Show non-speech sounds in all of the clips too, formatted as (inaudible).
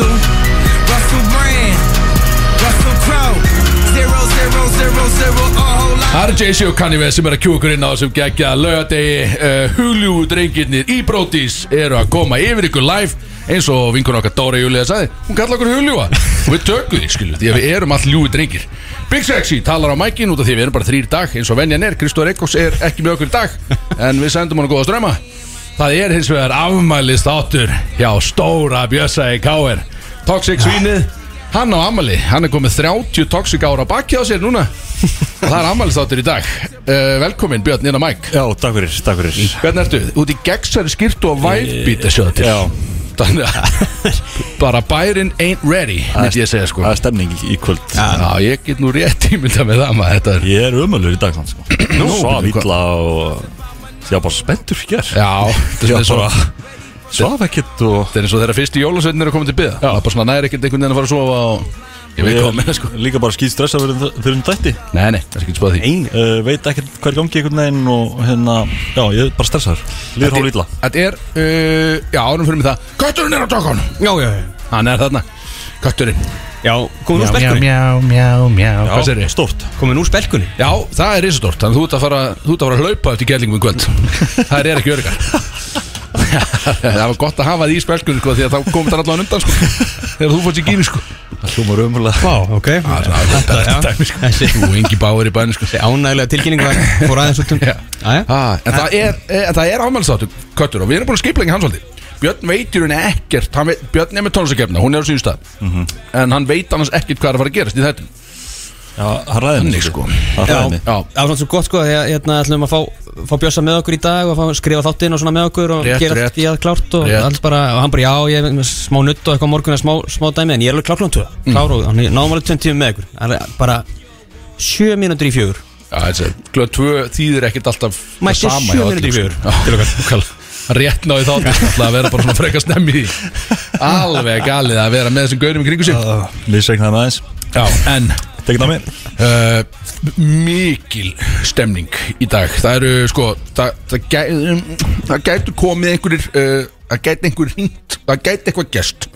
Russell, Russell Brand, Russell Crowe. Zero, zero, zero, zero, a whole lot. Það eru Jay-Z og Kanye West sem er að kjú okkur inn á þessum geggja lögadegi uh, Huljú drengirnir í Brótis eru að koma yfir ykkur live eins og vinkur okkar Dóra Júlia sagði. Hún kalla okkur Huljúa og við tökum því skilu því að við erum all ljúi drengir. Big Sexy talar á mækin út af því við erum bara þrýr dag eins og venjan er. Kristóð Reykjós er ekki með okkur í dag en við sendum hann góða ströma það er hins vegar afmælist áttur hjá Stóra Bjössa í K.R. Toxic svínið Hann á amali, hann er komið 30 toxic ára baki á sér núna. Og (laughs) það er amalistáttur í dag. Uh, Velkomin Björn á mæk Já, takk fyrir, takk fyrir. Hvernig ertu? Út í gegnsæri skýrtu og væfbít að sjóða til Já. Að bara bærin ain't ready myndi ég segja sko. Það er stemning í, kvöld. Já, ég get nú rétt ímynda með það maður Ég er umöllur í dag sko. (clears throat) Svaf illa og Ég var bara spenntur hér. Já, er Svaf ekkert og Þetta er eins og þeirra fyrstu jólasveitin er að koma til byggða Það er bara svona næri ekkert einhvern veginn að fara að sofa og Ég veit hvað með það sko. Líka bara skýt stressa fyrir, fyrir um þætti. Nei, nei, það er ekki spáð því. Uh, Veit ekkert hver gangi einhvern veginn og hérna Já, ég er bara stressaður. Líður hálf illa Þetta er, uh, já, árum fyrir mig það. Kötturinn er á tókon Já, já, já. Hann er þarna Kötturinn Já, komin úr spelkunni mjá, mjá, mjá Hvað sér þið? Stórt Komin úr spelkunni Já, það er risastort Þannig að þú ert að fara, þú ert að fara að hlaupa eftir gælingum í kvöld Það er ekki örgar (laughs) Það var gott að hafa því í spelkun sko, Því að þá komið það allan undan sko, Þegar þú fórst í gínu sko. Það hljómar umöðulega Vá, ok Þetta er dæmi sko. Þú engi báir í bæni sko. ánægilega tilkynning var fór aðeins út um Já. Jæja. ah, En það er, en það er ámælstáttu Köttur og við erum búin að skipla ekki hans aldrei Björn veit í rauninni ekkert hann veit, Björn er með tónlistakefna, hún er á sínu stað. En hann veit annars ekkert hvað er að fara að gerast í þetta Já, það ræði mig sko. Það ræði mig Já, það var svona svo gott sko því að hérna ætlum að fá, fá bjössa með okkur í dag og fá, skrifa þáttinn og svona með okkur og Rétt, gera rétt. allt í að klárt og, Rétt. allt bara, og hann bara já, ég er með smá nutt og eitthvað morgun og smá, smá dæmi en ég er alveg klár klán 2 Mm. klár og hann er alveg 20 tíma með okkur hann er bara 7 mínútur í fjögur. Já, þessi, glöð tvö þýðir ekkert alltaf Mætti sama sjö mínútur í sko. fjögur Rétt náði þá Það að vera bara svona frekar stemmi Alveg galið að vera með þessum gaurum í kringu sig. Með aðeins. Já, en það mig uh, Mikil stemning í dag. Það eru sko Það, það, gæ, það gætu komið einhverjir uh, Það gæti einhver hringt Það gæti eitthvað gest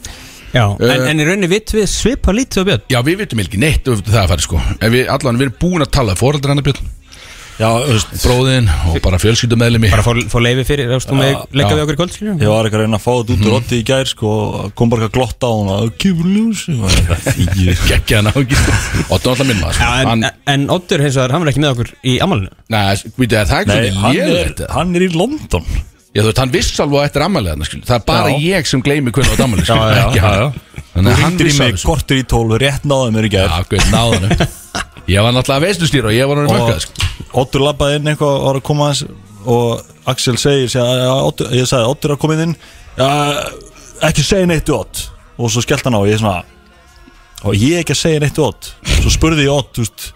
Já, en, Eh, en í rauninni vitt við svipa lítið á björn. Já, við vitum ekki neitt um það að fara sko. En við allan við erum búin að tala Fóraldar hennar Björn Já, þú veist Bróðin og bara fjölskyldumæðlimi bara fá, fá leifi fyrir, þú veist, þú með við okkur í kvöld skiljum Ég var ekki að reyna að fá þetta út úr Otti í gær sko, kom bara ekki að glotta á hana. Kifur ljós. Ég Gekkja hann á ekki Og það er alltaf minn maður. Sko. En, Oddur hins vegar, hann var ekki með okkur í amalinu Nei, veitu, það er ekki hann er, er í London. Já, þú veist, hann viss alveg að þetta er ammælið hann, skilur. Það er bara Já. ég sem gleymi hvernig á þetta ammælið, (laughs) skilur, Já, já, ekki já, hann. Þú af mig kortur í tólf Rétt náði (laughs) í. Ég var náttúrulega veistustýra og ég var Og mökkað, sko. Oddur labbaði inn eitthvað og var að koma aðeins Og Axel segir segja, já, Oddur, Ég sagði er að koma inn. Ekki segja neitt við Odd. Og svo skellt hann á Ég er svona Og ég ekki að segja neitt við Odd. Svo spurði ég veist,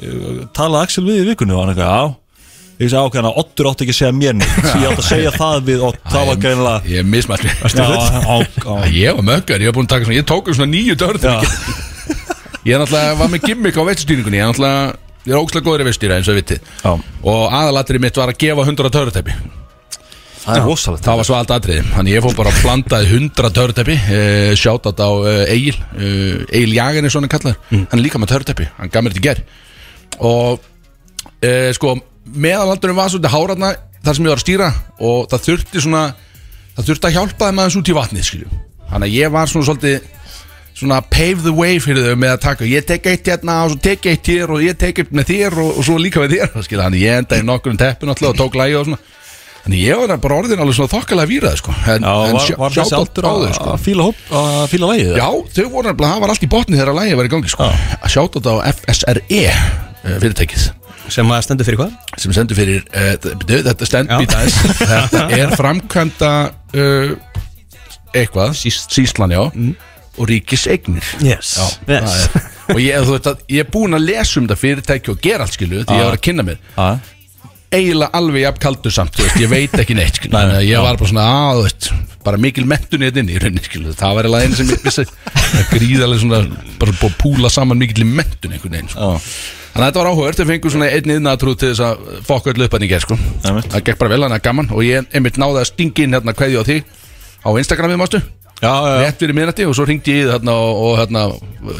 eh, Talaði Axel við í vikunni? Og hann eitthvað, já. Ég sagði ákveðan að Oddur átti ekki að segja mér Svo ég átti að segja (laughs) það við Odd. Það var greinilega Ég mismætti. Ég var mökkað, ég var búin að taka svona, ég tók um svona nýju dörð. Ég er náttúrulega var með gimmick á veistustýringunni, ég er náttúrulega, ég er ógslag góður í veistustýra eins og við vitið. já. Og aðalatrið mitt var að gefa 100 törutæpi. Það er rosalegt. Það var svo allt atriði Þannig ég fór bara að plantaði 100 töruteppi uh, Sjátt á uh, Egil uh, Egil Jagan er svona kallar Hann er líka með töruteppi, hann gaf mér þetta ger Og uh, sko Meðalaldurum var svolítið háratna þar sem ég var að stýra Og það þurfti svona Það þurfti að hjálpa þeim aðeins út í vatnið skilju Þannig að ég var svona svolítið Svona pave the way fyrir þau með að taka Ég tek eitt hérna og svo tek eitt hér Og ég tek eitt með þér og, og svo líka með þér skilju. Þannig ég endaði nokkur um teppin alltaf og tók lægi og svona Þannig ég var bara orðin alveg svona þokkalega výrað sko. en, Já, en sjátt þessi á að, þau, sko. að fíla, að fíla lægið? Já, þau voru nefnilega, það var allt í botni þegar lægi var í gangi sko. að sjátt á FSRE uh, fyrirtækið sem að stendur fyrir hvað? sem sendur fyrir uh, þetta, þetta stend Já. býta þess (laughs) þetta er framkvæmda uh, eitthvað, Síst. síslan já og ríkis eignir Yes, Já, yes. og ég, veit ég er búin að lesa um þetta fyrirtæki og gera allt skilu því ég var að kynna mér. Já, eiginlega alveg jafn kaldur samt veist, ég veit ekki neitt skilu, Nei, ég var bara svona að, veist, bara mikil mentun í þetta inn í rauninni skilu, það var eiginlega einu sem ég vissi. Gríðarlega svona, bara búið að púla saman mikil mentun einhvern veginn sko. já, Þannig að þetta var áhugavert, þau fengur svona einn yðnaðatrú til þess að fokka öllu upp að nýja sko. Einmitt. Það gekk bara vel, þannig að gaman. Og ég einmitt náði að stinga inn hérna kveðju á þig á Instagramið mástu. Rétt fyrir minnati og svo ringdi ég í þarna og, og hérna,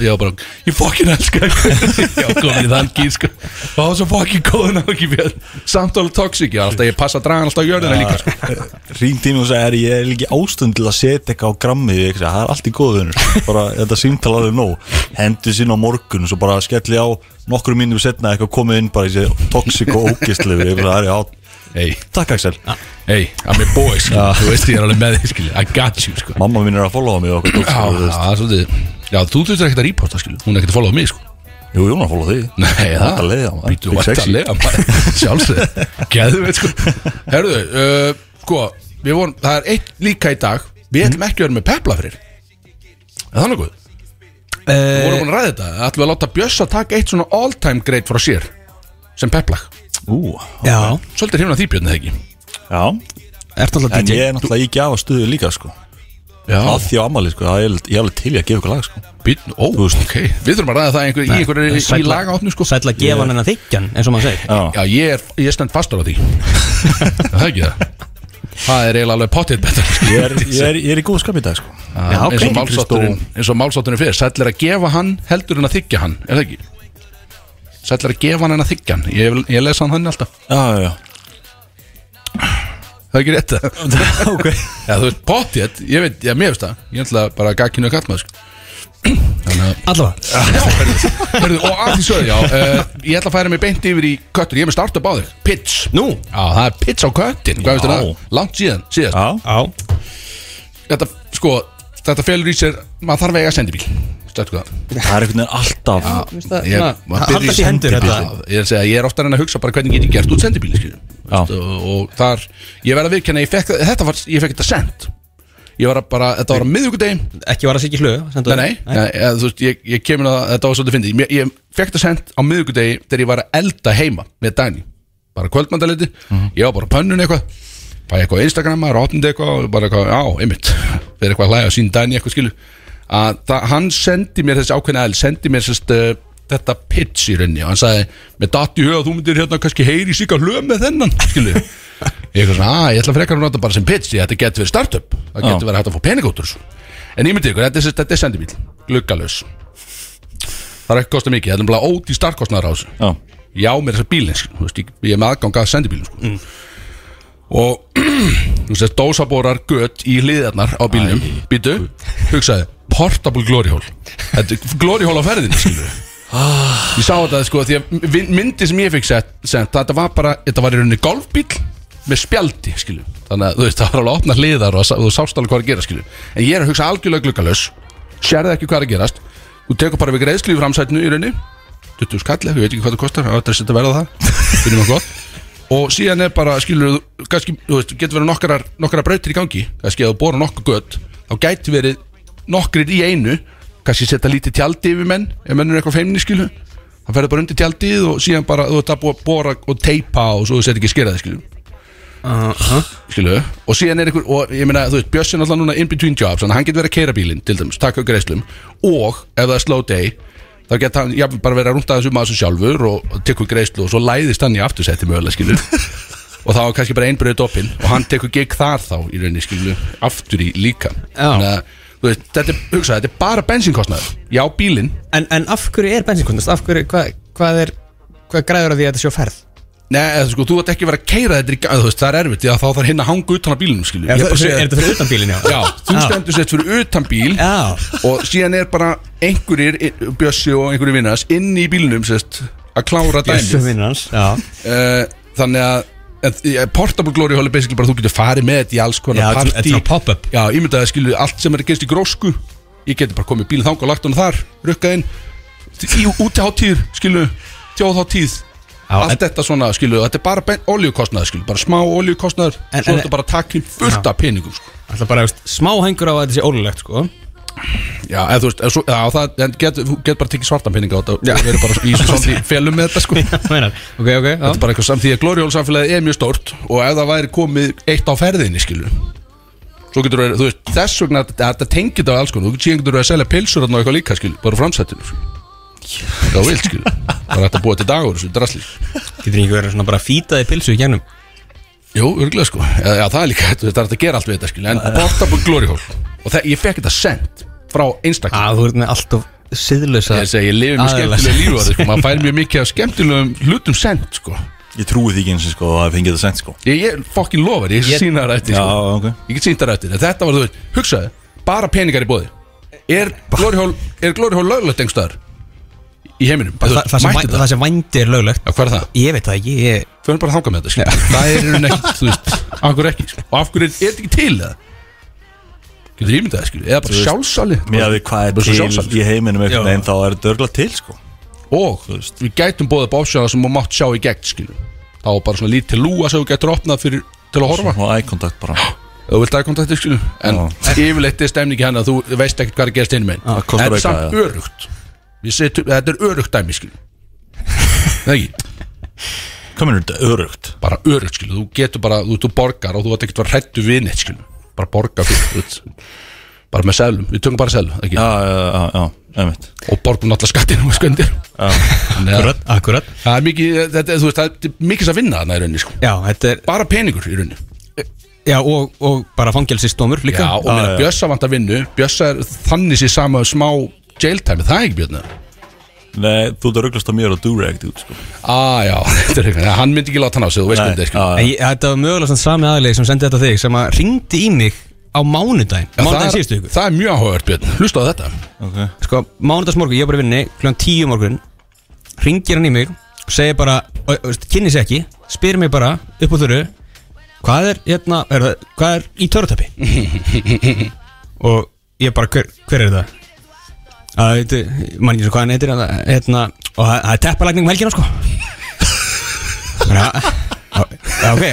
ég var bara ég fokkin elska (laughs) já, komin í þann gýr sko. Og það var svo fokkin góðun á ekki við samtálu toxic, ég, alltaf, ég passa að draga hann alltaf á jörðina líka sko. (laughs) Ringdi mér og sagði, er ég er líki ástund til að setja eitthvað á grammið ég það er allt í góðunur bara þetta símtalaði nóg. Hendi sín á morgun og svo bara skelli á nokkru mínum setna eitthvað komið inn bara í þessi toxic og ógistlegu ég bara, já, hey, takk Axel. Hey, I'm a boy sko. þú veist ég er alveg með þig skilju, I got you sko. mamma mín er að followa mig okkur já, það er svolítið. Já, þú þurftir ekkert að reporta skilju, hún er ekkert að followa mig sko. Jú, Jón er að followa þig. Nei, það Væntanlega, maður. Býtu Big sexy. vantarlega (laughs) Sjálfsög Geðveit sko. Herðu, uh, sko Við vorum, það er eitt líka í dag. Við ætlum ekki að vera með pepla fyrir. Er það nokkuð? Við vorum búin að ræða þetta. Ætlum við að láta Bjössa taka eitt svona all time great frá sér Sem peplag Ú, Já, Svolítið hrifna því björn, eða ekki? já. Ert alltaf En DJ ég er náttúrulega í gjafa stuðu líka sko. Já. Að því á ammali sko, það er- ég er alveg til í að gefa ykkur lag sko. Být, ó, ok. Við þurfum að ræða það einhver, í einhverju í Sælla- lagaátnu sko. Sæll að gefa hann en að þykjan, eins og maður segir. Já, Já, ég er, ég er stend fastur á því. Það er ekki það? Það er eiginlega alveg potið betur ég er, ég er, ég er í góð skap í dag sko. Já, ok. eins og málsátturinn eins og málsátturinn fyrir sæll er að gefa hann heldur en að þykja hann er það ekki? Sæll er að gefa hann en að þykja hann. Ég, ég lesa hann hann alltaf. Já, já, já. Það er ekki rétt það (laughs) Ok. Já þú veist potið ég veit ég mér veist það. Ég ætla bara að gagkinu að kallma sko. þannig að Allavega Hörðu, (laughs) og að því sögðu já uh, ég ætla að færa mig beint yfir í köttur. Ég er með startup á þig pitch. Nú? Já það er pitch á köttin hvað veist Já. það? Langt síðan síðast. Já, Já. Þetta sko þetta felur í sér maður þarf að eiga sendibíl Stættu hvað það er einhvern veginn alltaf byrjar í hendur þetta. Já, ég er að segja, ég er ofta að að hugsa bara hvernig get ég gert út sendibíli og, og þar, ég verð að fekk, þetta var, ég fekk þetta send ég var að bara, þetta var á miðvíkudegi Ekki var að segja hlöðu nei, nei, nei. Eða, þú veist, ég, ég kemur að þetta var svolítið fyndið. Ég, ég fekk þetta send á miðvíkudegi þegar ég var að elda heima með Dani. Bara kvöldmandaliti, ég var bara pönnun eitthvað. Fæ eitthvað á Instagram, maður opnandi eitthvað og bara eitthvað, já, einmitt. Fyrir eitthvað að hlæja sín Dani eitthvað skilu að það, hann sendi mér þessi ákveðna el sendi mér sérst uh, þetta pitch í rauninni og hann sagði, með datt í huga þú myndir hérna kannski heyri síka hlöð með þennan skilu ég eitthvað svona, að ég ætla frekar að nota bara sem pitch því þetta getur verið startup. Það getur verið hægt að fá pening út úr en ég myndi ykkur, þetta er, sagt- þetta er sendibíl gluggalös það er ekki kosta mikið, þetta er bara óti startkostnaður á þessu. Já, já með þessa bílinn sko. Þú veist, ég, ég er með aðgang að sendibílinn sko. og (clears throat) þú veist dósabórar gött í hliðarnar á bílnum býtu, hugsaði portable glory hole. Þetta er glory hole á ferðinni skilur ég sá þetta sko því að myndi sem ég fikk sett, sent, þetta var bara þetta var í rauninni golfbíl með spjaldi skilur, þannig að þú veist það var alveg að opna hliðar og þú sást alveg hvað er að gera skilur en ég er að hugsa algjörlega gluggalös sérði ekki hvað er að gerast. Þú tekur bara við greiðslu í framsætinu í rauninni 20 skall, ég veit ekki hvað það kostar það er að verða það, og síðan er bara, skilur kannski, þú veist, getur verið nokkrar, nokkrar brautir í gangi kannski að þú bóra nokkuð gött þá gæti verið nokkrir í einu kannski setja lítið tjaldi yfir menn ef menn er eitthvað feimni, skilur það ferður bara undir tjaldið og síðan bara þú ert að bóra og teipa og svo þú setja ekki skeraði, skilur skilu og síðan er einhver, og ég meina, þú veist, Bjössi er alltaf núna in between jobs, hann getur verið að keira bílinn til dæmis, taka greiðslum. Og ef það er slow day, þá getur hann jafnvel bara verið að rúnta þessu maður sem sjálfur og, tekur greiðslu og svo læðist hann í aftursetti mögulega, skilu (laughs) og þá er kannski bara einbröðið doppin og hann tekur gig þar þá í rauninni, skilu aftur í líka. Já. þannig að, veist, þetta er, hugsa, þetta er bara bensinkostnaður, já, bílinn En, en af hverju er bensinkundast? Af hverju, hvað, hvað er Hvað græður að því að þetta sé á ferð? Nei, eða, sko, þú ert ekki verið að keira þetta í gang, þú veist, það er erfitt, því að þá þarf hinn að hanga utan á bílunum, skilu Er, er, er þetta fyrir utan bílinn, já? Já, þú stendur sett fyrir utan bíl Já. og síðan er bara einhverjir, Bjössi og einhverjir vinnars inn í bílunum sest, að klára Bjössu dæmið vinnur hans Já uh, þannig að en, Portable Glory Hall er basically bara þú getur farið með þetta í alls Já, konar þetta er- þetta er partí. svona pop-up. Já, ég myndi að skilu allt sem er gerst í grósku. Ég geti bara komið bílinn þang og lagt hann þar rukkað inn. Í útiháttíð skilu, þjóðháttíð Já, allt en- þetta svona skilu þetta er bara oljukostnaður skilu, bara smá oljukostnaður En- svo er þetta bara takkin fullt af peningum sko. Það bara veist, smá hengur á að þetta sé ólulegt, sko Já, eða þú veist, eða svo, já, það, en get, þú get bara tekið svartan peninga á þetta og verið bara í svona (laughs) felum með þetta sko. (laughs) Þetta Meinar, ok, ok, já. Er bara eitthvað samt því að Gloriól samfélagið er mjög stórt og ef það væri komið eitt á ferðinni skilu svo getur þú, þú veist, þess vegna þetta tengið það alls konar, þú síðan getur þú að selja pilsur og eitthvað líka skilu, bara á framsættinu skilu. það var vilt skilu bara þetta búið til dagur, þessu drasli. Getur ekki verið svona bara fýtaði pilsu í gennum Jú, örgulega sko, já, já það er líka, það er hægt að gera allt við þetta skilu, en portable Glory Hall og það, ég fekk þetta sent frá einstakling að þú ert með allt of siðlösa ég segi, ég lifi með aðila. skemmtilega lífa (laughs) sko. maður fær mjög mikið af skemmtilegum hlutum sent sko. Ég trúi því ekki eins og sko að það fengið það sent sko ég, ég fokkin lofar, ég, Ég- sína það eftir Já, sko. ok ég get sínt það eftir, en þetta var þú veit hugsaði, bara peningar í bóði er Glory Hall, er Glory Hall löglegt einhverstaðar í heiminum það, það, sem, væ- það sem vændi er löglegt hvað er það? Ég veit það ekki ég, Förum bara að þanga með þetta skilur. Það er einhvern ekkert, þú veist Af hverju ekki, sko. og af hverju er þetta ekki til eða Getur ímyndað skilur Eða bara sjálfsali Mér að við hvað er til í heiminum Já. einhvern veginn þá er þetta örgla til sko. Og við gætum bóðið upp opsjóna sem þú mátt sjá í gegn, skilur Þá er bara svona lítið lúa sem þú getur opnað fyrir, til að horfa. Og eye contact bara. (gasps) Þú vilt aðkontakti, skilur En (laughs) yfirleitt er stemningi hann að þú veist ekkert hvað er að gerast inn með Það kostar Þetta er eitthvað, samt örugt Við setjum, Þetta er örugt dæmi, skilur Það (laughs) ekki. Hvað minnur þetta örugt? bara örugt skilu, þú getur bara, þú, þú borgar og þú átt ekkert að vera hrættu við neitt skilu bara borga fyrir, bara með seglum, við tökum bara seglum ekki? Já, já, já, já, einmitt. Og borgum náttúrulega skattinu með sköndir Akkurat, akkurat. Það er mikið, þetta, þú veist, það er mikið að vinna þarna í rauninni sko, Já, þetta er bara peningur í rauninni. Já, og, og bara fangelsistómur líka. Já, og meina já. Bjössa vant að vinnu Bjössa er þannig sér sama smá jailtime, það er ekki Björn Nei, þú ert að rugglast á mér og durag dude, sko. ah, já, (laughs) er hann myndi ekki láta hann á sig þú veist Nei, er skilu já, En ég, þetta var mögulega svona sami aðlið sem sendi þetta þig sem að ringdi í mig á mánudaginn Já, það, Mánudaginn síðustu er, ykkur það er mjög áhugavert Björn, hlusta á þetta okay. Sko, mánudagsmorgun, ég var bara í vinni klukkan tíu morgun Ringir hann í mig og segir bara, kynni sér ekki Spyr mig bara upp á þurru Hvað er, hérna, er það, hvað er í törutæpi? (laughs) og ég bara, hver, hver er það? Mann ekki svo hvað hann heitir hérna, og það það er teppalækning um helgina sko. Já, já, ok.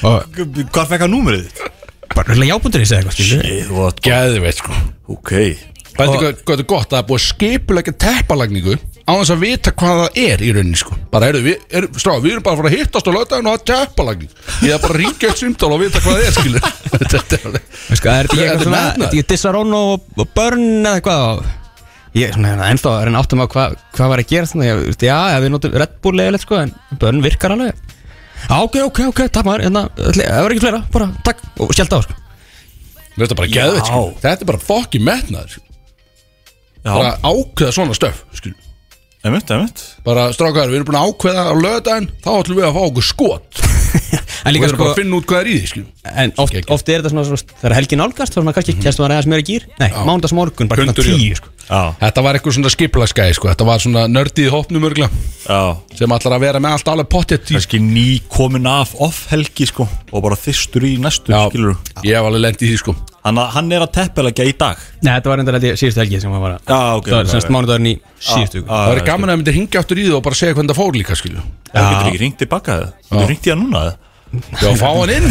Og Hvað fekk hann númerið þitt? bara röglega jábundur í segja Ég, átt Geðveit sko. Ok. Þetta er gott? Að það er búið að skipulega teppalagningu á þess að vita hvað það er í rauninni sko. Bara heyrðu, við, er, strá, við erum bara að fara að hittast á lögdæðin og það er teppalagning ég er bara að ringja eitt símtál og vita hvað það er skilur (laughs) þetta er er þetta ekki eitthvað Dissarono og, og Burn eða eitthvað og Ég er svona hérna, ennþá að reyna áttum á hvað hva var að gera þannig ég, veist, Já, ja, við notum Red Bull eða sko en Burn virkar alveg. Ok, ok, ok, takk maður, hérna, það var ekki fleira, bara takk og skjálta á sko. Þetta er bara sko þetta er bara fokki metnaður sko. Ákveða svona stöf skilur einmitt, einmitt. Bara strákar, við erum búin að ákveða á lögdæðin þá ætlum við að fá okkur skot. (laughs) En og við líka erum sko, bara að finna út hvað er í því skilur en oft, oft er þetta svona, svona þegar helgi nálgast, þá er svona kannski kæstum að reyða sem er í gýr Nei, mándags morgun, bara Hundur tíu sko. Já, þetta var eitthvað svona skipulagsgæði sko. Þetta var svona nördið í hópnum örgla já. Sem ætlar að vera með allt alveg pottet í Kannski ný komin af off helgi sko Og bara þyrstur í næstu, ég hef alveg lendið í því sko Hann, hann er að teppelegja í dag. Nei, þetta var enda held ég síðustu helgi sem hann var að Já, ok Það var ok, semst ok. mánudagurinn í síðustu viku. Já, Það er gaman að það myndir hringja aftur í það og bara segja hvernig það fór líka skilju Það getur ekki ringt tilbaka það Þú ringt í hann núna það Já, fá hann inn?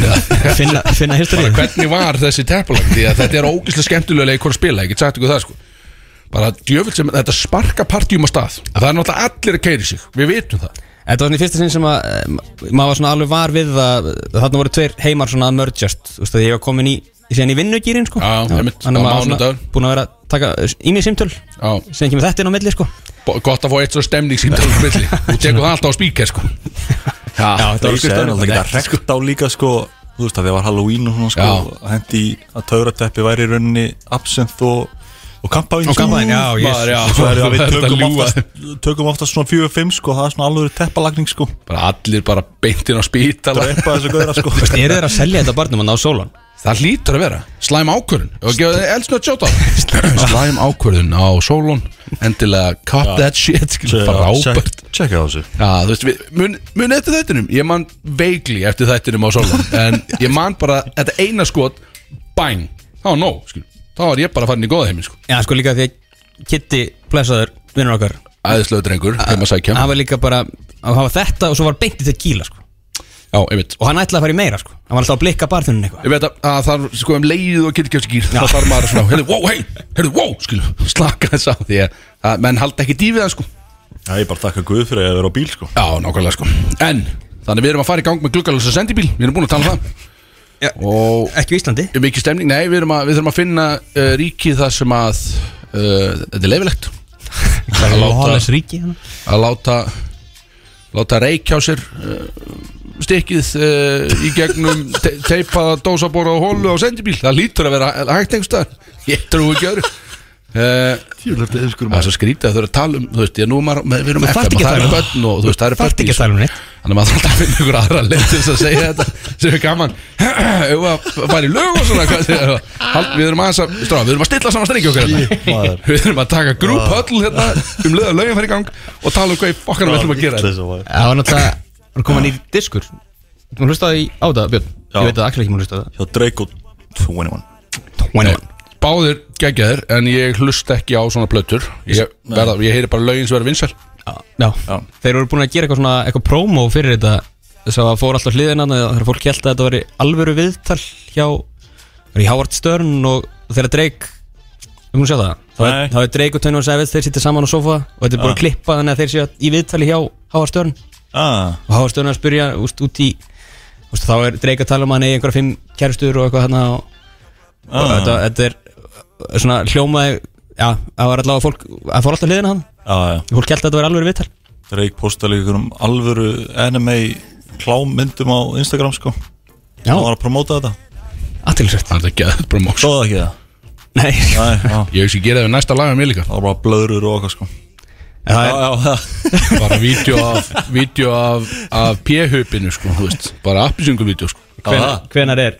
Finna, finna history Bara hvernig var þessi teppalag Því að þetta er ógeðslega skemmtilega leikur að spila Ég get sagt ykkur það sko. Bara djöfull sem þetta sparka partjum á stað. Það er náttúrulega allir að keiri sig. Við vitum það. Þetta var svona í fyrsta sinn sem að eh, maður var svona alveg var við að þarna voru tveir heimar svona að mergjast. Þú veist að ég var komin í, síðan í vinnugýrin sko. Já, einmitt. Þannig Á að mánudagur. búin að vera að taka í mig símtöl. Já, Síðan kemur þetta inn á milli sko. Bo- gott að fá eitt svo stemning síntal Þú tekur það alltaf á spíker sko. Já, þetta var Það er náttúrulega ekki að rekt á líka sko Þú veist að því að var Halloween og svona sko Já. Hendi í að taurateppi væri í rauninni Absinthe og, og kampavín Og kampavín, já, ég- Maður, já, Svo er það við það er tökum að ljúga. oftast Tökum oftast svona 4-5 sko Það er svona alveg teppalagning sko. Bara allir bara beintinn á spítala. Drepa þessu gauðra sko. Er þeir að selja þetta barnum að ná sólan? Það hlýtur að vera. Slæm ákvörðun. Þið eldsnöð sjóta Slæm ákvörðun á Solon. Endilega cut that shit. Frábært. Tjekka á þessu. Já, þú veist, við, mun, mun eftir þættinum. Ég man veikli eftir þættinum á Solon. En ég man bara, þetta eina skot Bang, það var nóg skilur. Þá var ég bara farin í góða heiminn sko. Já, sko líka því að Kitty, blessaður, vinnur okkar. Æðislegu drengur, heim að sækja. Hann var líka bara að hafa þetta og svo var beintið til kíla sko Já, einmitt. Og hann ætlaði að fara í meira sko. Hann var alltaf að blikka barþunin eitthvað. Ég veit að, að það er sko um leið og getur kjöfst gýr Það þarf maður svona, heyrðu, wow, hei, heyrðu, wow Skilu, slaka þess á því að, að menn halda ekki dýfið það sko. Já, ég bara þakka Guð fyrir að vera á bíl sko. Já, nákvæmlega sko. En, þannig við erum að fara í gang með gluggalösa sendibíl. Við erum búin að tala um það. Já. Og Ekki í Íslandi. Er mikið stemning, nei, við, erum að, við þurfum að finna uh, ríkið þar sem að uh, Þetta er leifilegt Að láta, Lawless ríki hérna. að láta láta reykja á sér uh, stikkið uh, í gegnum (laughs) te teipaða dósabóra og hólu á sendibíl. Það lítur að vera hægt einhverstaðar ég trú ekki öðru. Uh, það er svo skrítið að þau eru að tala um þú veist, ég nú er maður, við erum FM og að það um- börn og þú veist, það eru börn að Þannig að maður þarf að finna ykkur aðra leið til þess að segja þetta sem er gaman. (clears throat) Ef að fara í lög og svona hvað það? Hald- Við erum aðeins að, strá, við erum að stilla saman strengi okkar hérna. maður. (laughs) Við erum að taka grúp höll hérna um lög að lögin fara í gang og tala um hvað í fokkana við ætlum að gera að Það var náttúrulega Það kom nýr diskur? Þú maður hlustaði á það, Björn. Já. Ég veit að Axel ekki maður hlustaði á Hjá Drake og 21 það 21 Báðir geggjaðir en ég hlust ekki á svona plötur. Ég, ég heyri bara lögin sem verður vinsæl Já, þeir eru búin að gera eitthvað svona eitthvað promo fyrir þetta. Þess að það fór alltaf hliðina þegar fólk held að þetta veri alvöru viðtal hjá var í Howard Stern og þegar Drake við múum sjá það? Þá er, Nei. þá er Drake og Tony Savage þeir sittir saman á sofa og þetta er búin að klippa þannig að þeir séu í viðtali hjá Howard Stern. Ah, og Howard Stern er að spyrja úst, út í úst, þá er Drake að tala um að hann eigi einhverja fimm kæristur og eitthvað þarna og, og Ah. þetta, þetta er svona hljómaði já, það var allavega fólk það fór alltaf hliðina hann. Já, já. Fólk held að þetta veri alvöru viðtal. Drake posta líka ykkur um alvöru anime klámyndum á Instagram sko. Já. Það var að promóta þetta. Aðtilsvægt Það er geðað promotion? Svo það ekki það? Nei, Nei, já. Ég hef ekki gera það við næsta lag með mér líka. Það var bara blöðrur og okkar sko. Það er, já, já Bara vídeo af, vídeo af, af p-hupinu sko, þú veist. Bara appisingum-vídeó sko. Hvenar, hvenar er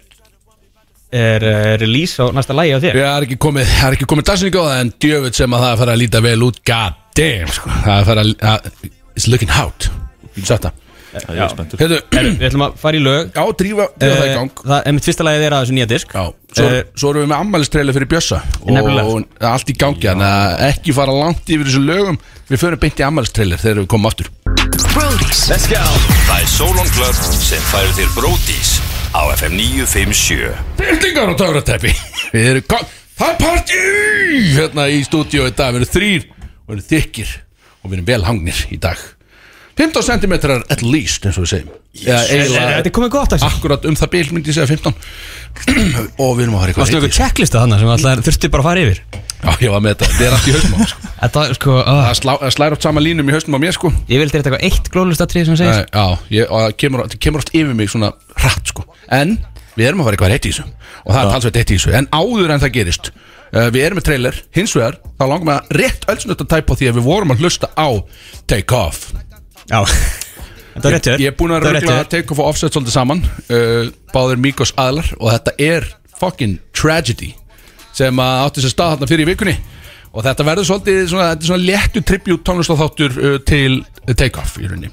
er uh, release á næsta lægi á þér? Ég er ekki komið, það er ekki komið dagsinni góða en djöfull sem að það er að fara að líta vel út God damn, sko. Það er að fara að, að It's looking out Ég sagt það Það er spenntur. Heiðu, Herru, Við ætlum að fara í lög. Já, drífa, drífa það í Eh, gang. Það er mitt fyrsta lagið er að þessu nýja disk. Já, svo, Eh, svo erum við með ammælistreilu fyrir Bjössa. Og, Nefnilega. og það allt í gangi Þannig að ekki fara langt yfir þessu lögum. Við förum beint í ammælistreilir þegar við komum aftur. Brody's Það er Solon Club sem færir til Bródís á FM 957 Bildingar og töfrateppi. Við erum kom Það er partí! Hérna í stúdíu í dag. Við erum þrýr og við erum þykkir Og við erum vel hangnir í dag 15 cm at least eins og við segjum. Þetta er komið gott að þessu Akkurat um það bil myndi ég segja 15 (clears throat) Og við erum að fara eitthvað Varstu eitthvað checklista þannig sem alltaf þurfti bara að fara yfir? Já, ég var með þetta. Þetta er allt í haustum á mér, sko. Þetta er sko uh, Það slá, það slæra oft sama línum í haustum á mér sko. Ég vildi þetta eitthvað eitt glóðlustatrið sem segir. Nei, Já, ég, og það kemur, það kemur oft yfir mig svona hratt sko. En við erum að fara eitthvað reitt í þessu. Og það er talsveit reitt í þessu. En áður en það gerist uh, Við erum með trailer. Hins vegar Þá langar við að rétt ölsnött að tæpa á því að við vorum að hlusta á Take Off Já. (laughs) Þetta er rétt hjá þér. Ég er búin að ruggla þér. Take Off og Offset svolítið saman uh, Báðir Mikos aðlar Og þetta er fucking tragedy Sem að átti sér stað þarna fyrir í vikunni. Og þetta verður svolítið svona, þetta er svona léttu tribute tónlistatháttur uh, til Take Off í rauninni.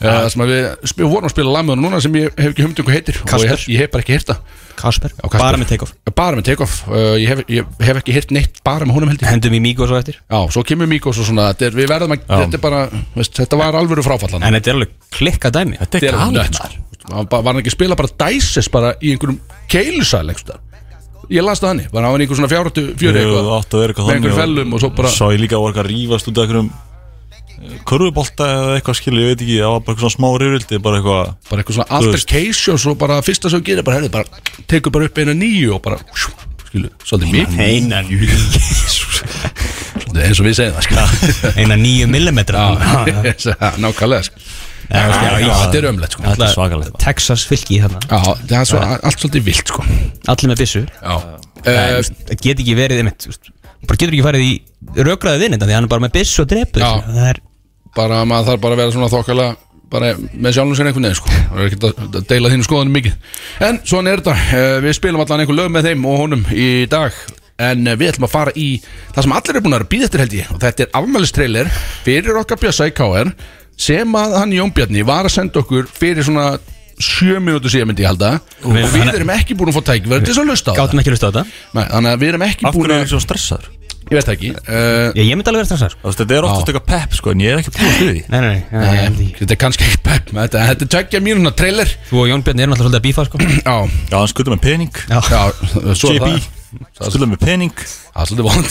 Uh, sem að við, við vorum að spila hann núna sem ég hef ekki humd um heitir og ég hef, ég hef bara ekki heyrt það Kasper. Já, Kasper. Bara með take-off. Bara með Take Off, uh, ég, hef, ég hef ekki heyrt neitt bara með honum held ég. Hendum í Míko svo eftir. Já, svo kemur Mikos og svona þetta er, við verðum að, þetta er bara veist, þetta var alvöru fráfallan. En þetta er alveg klikka dæmi. Þetta er galið nött, sko. Hann ba- Var hann ekki að spila bara Dices bara í einhverjum keilusæl einhverstaðar? Ég las það hann Var hann í einhver svona fjárhættu fjöri Jú, eitthvað átti að vera eitthvað Með einhverjum fellum og svo bara Svo ég líka að voru eitthvað að rífast út af einhverjum Körfubolta eða eitthvað skilu, ég veit ekki Það var bara eitthvað svona smá rifrildi Bara eitthvað bara eitthvað svona altercation og svo bara fyrsta sem gerir bara, herri, bara tekur bara upp eina nýju og bara skilu, svolítið mikið. Eina Svolítið eins og við segjum það skilu Eina nýju millimetra. (laughs) Nákvæmlega sko. Já, já, þetta er ömlegt sko. Er. Texas fylki þarna Já, það er svo, allt svolítið vilt sko. Allir með byssu. Já. Það uh, það get ekki verið einmitt bara getur ekki farið í rökraði vinninda því hann er bara með byssu og drepur Já. það er bara maður þarf bara að vera svona þokkalega bara með sjálfum sér einhvern veginn sko. það er ekkert að deila þínu skoðanum mikið. En svona er þetta, uh, við spilum allan einhver lög með þeim og honum í dag. En uh, við ætlum að fara í það sem allir er búin að býða eftir held ég. Og þetta er afmælistrailer fyrir okkar í KR sem að hann Jón Bjarni var að senda okkur fyrir svona sjö minútu síðan myndi ég halda. Og Við- við erum ekki búin að fá tækverð til þess að lusta á það ekki Nei, þannig að við erum ekki Af búin er að það svo stressaður? Ég veit ekki. Uh, Ég, ég myndi alveg vera stressar Þú veist, Þetta er oftast eitthvað pepp sko En ég er ekki búin því. Nei, nei, nei, nei, nei, nei. þetta er kannski ekki pepp þetta, þetta er tveggja mínuna trailer. Þú og Jón Björn eru náttúrulega svolítið að bífa sko. Já, Já, hann skuldar með pening. Já. Já, svo er JB það. skuldar með pening. Það er svolítið vond.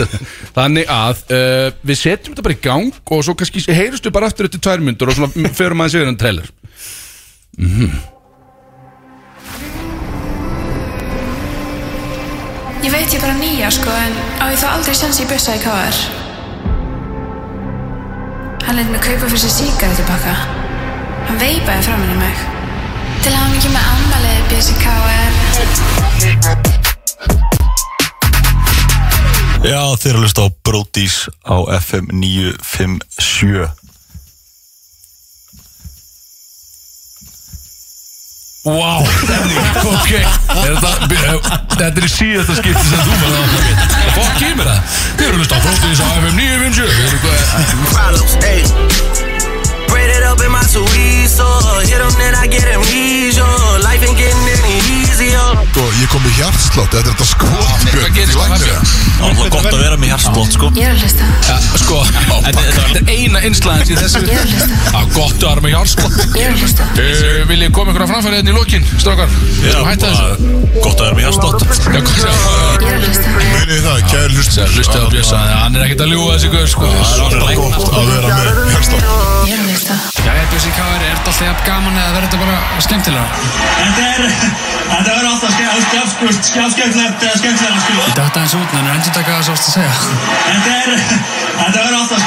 (laughs) Þannig að uh, við setjum þetta bara í gang og svo kannski heyrustu bara aftur eftir tvær myndur og svona förum aðeins yfir en trailer Ég veit ég bara nýja sko en á ég þá aldrei sens í bussa í KR Hann leit mig kaupa fyrir sér sígarettupakka. Hann veipaði framan í mig. Til að hann ekki með ammalið BCKR. Já, þeir eru að hlusta á Brodís á FM 957 Wow, ok. Er þetta, þetta er í síðasta skipti sem þú með það Fokk kemur það Þið eru að hlusta á Bróðis á FM 957 Þið eru hvað easier. Sko, ég kom með hjartslátt Þetta er þetta skot Hvað gerist hvað hann Alltaf gott að vera með hjartsblótt sko. Ég er að hlusta. Ja, sko, þetta er eina innslagans í þessu Ég er að hlusta. Já, gott að vera með hjálpskott Ég er að hlusta. uh, Vil ég koma ykkur að framfæri hérna í lokin, strákar? Já, Hætta þessu. Gott að vera með sé Ég er að hlusta. Munið það, kæri hlust Það hlusta á Bjössa, hann er ekkert að ljúga þessi guð, sko. Það er gott að vera með hjartslátt Ég er að káður, er þetta alltaf þetta? Þetta er, þetta skemmtilegt, skemmtilegt eða skemmtilega, sko. Ég datta eins út, en endur taka það svo að segja. Þetta er, þetta verður alltaf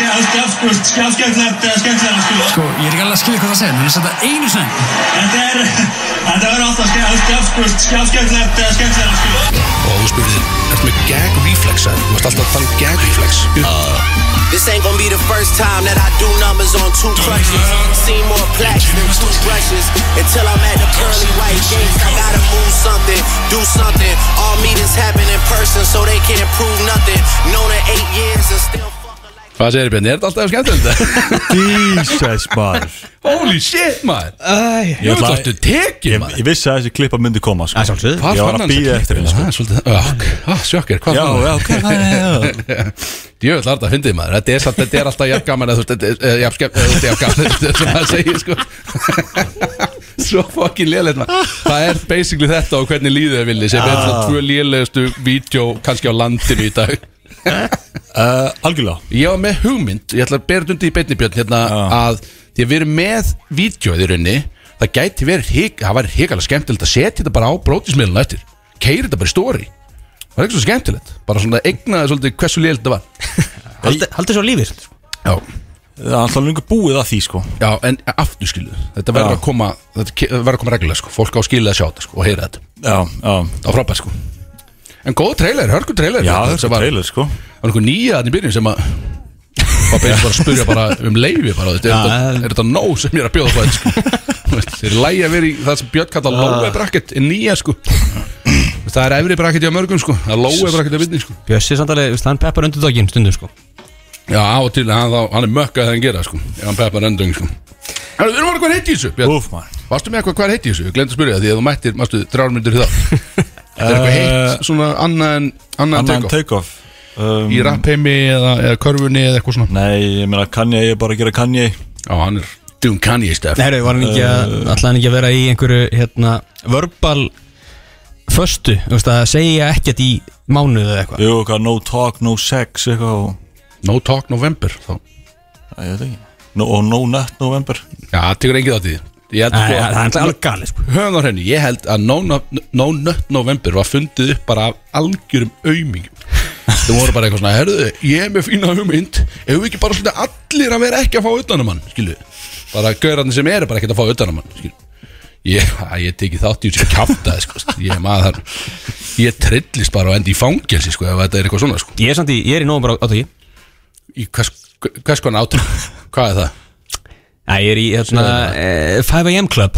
skemmtilegt, skemmtilegt sko. Sko, ég er ekki alveg að skilja hvað það segir, en þetta einu sinni. Þetta er, þetta verður alltaf skemmtilegt sko. Og þú spurði, ertu með gag reflex, eða? Þú varst alltaf að tala um gag reflex This ain't gonna be the first time that I do numbers on two crutches. See more plaques than two brushes. Until I'm at the pearly white gates, I gotta move something, do something. All meetings happen in person, so they can't prove nothing. Known in eight years and still. Hvað segir Björn, er þetta alltaf skemmtilegt? (laughs) Jesus maður Holy shit, maður Ég Ég ætla- ætla að tekið, Ég, maður ég vissi að þessi klippa myndi koma sko. Það er Hvar Ég var að þessa eftir henni, sko. Það er svolítið, já, ah, sjokkir, hvað ok já. (laughs) Djöfull er þetta að fyndið maður Þetta er, er alltaf jafn gaman þetta er, eh, jafn skemmt eða þú veist, jafn gaman þetta er sem maður segir sko (laughs) Svo fokkin lélega Það er basically þetta og hvernig líður þér villi sem er svona tvö lélegustu vídeo kannski á landinu í dag. Uh, (laughs) Algjörlega. Ég var með hugmynd, ég ætla að þetta undir í beinni björn hérna að því að við erum með vídeoið í rauninni, það gæti verið það væri hikalega skemmtilegt að setja þetta bara á brótismiðluna eftir, keiri þetta bara í stóri það er ekki svo skemmtilegt bara svona egnaði hversu lélega þetta var. Haldið svo lífið. Já, Það er alltaf lengur búið að því sko. Já en aftur skilu þetta verður að koma þetta verður að koma reglulega sko, fólk á skilið að sjá þetta sko og heyra þetta, Já, já. Það var frábært sko. En góð trailer, hörku trailer. Já, Björn, þetta var, trailer sko. Var einhver nýja þannig byrjun sem að var beint bara að spurja bara um leifi bara, þetta, er, þetta, en- er þetta nóg sem ég er að bjóða það sko. Þeir er lægi að vera í það sem Björn kallar lowe bracket er nýja sko. Það er efri bracket í mörgum sko. Það er lowe bracket í vinni sko. Bjössi samt alveg, veist, hann peppar undir doginn stundum sko já á og til hann, þá- hann er mökkað þegar hann gera sko. Ef hann peppar endung sko. Herru, við erum að hvað heiti í þessu Björn? Úf maður. Varstu með eitthvað hvað heiti í þessu, ég glemt að spyrja það því að þú mættir, mástu, þrjármyndur í það (laughs) þetta er eitthvað heitt svona annað en annað en Annan take-off. Take-off. Um, í rappheimi eða, eða körfunni eða eitthvað svona. Nei, ég meina Kanye, ég er bara að gera Kanye. Já, hann er doing Kanye stuff. Nei, var hann ekki að, ætlaði hann ekki að vera í einhverju, hérna, verbal föstu, þú veist, að segja ekkert í mánuðu eða eitthvað. Jú, hvað, no talk, no sex eitthvað. og No Talk November þá. Æ, ég veit ekki. No, Og no nut November. Já, það tekur engið á því. Ég held Nei, sko það er alveg galið sko. Höfum á henni, ég held að No, no, no Nut November var fundið upp bara af algjörum aumingum. Þau voru bara eitthvað svona, herðu, ég er með fína hugmynd. Ef við ekki bara svolítið allir að vera ekki að fá utanum hann, skilu Bara gaurarnir sem eru bara ekki að fá utanum hann, skilu Ég, að, ég teki þátt í þessu kjátaði, sko Ég er maður. Ég trillist bara og endi í fangelsi, sko Ef þetta er eitthvað svona, sko. Ég er samt í, ég er í nógum bara átöki Í hvers, hvers konar átum Hvað er það? Æ, ég er í, hérna, eh, 5am club.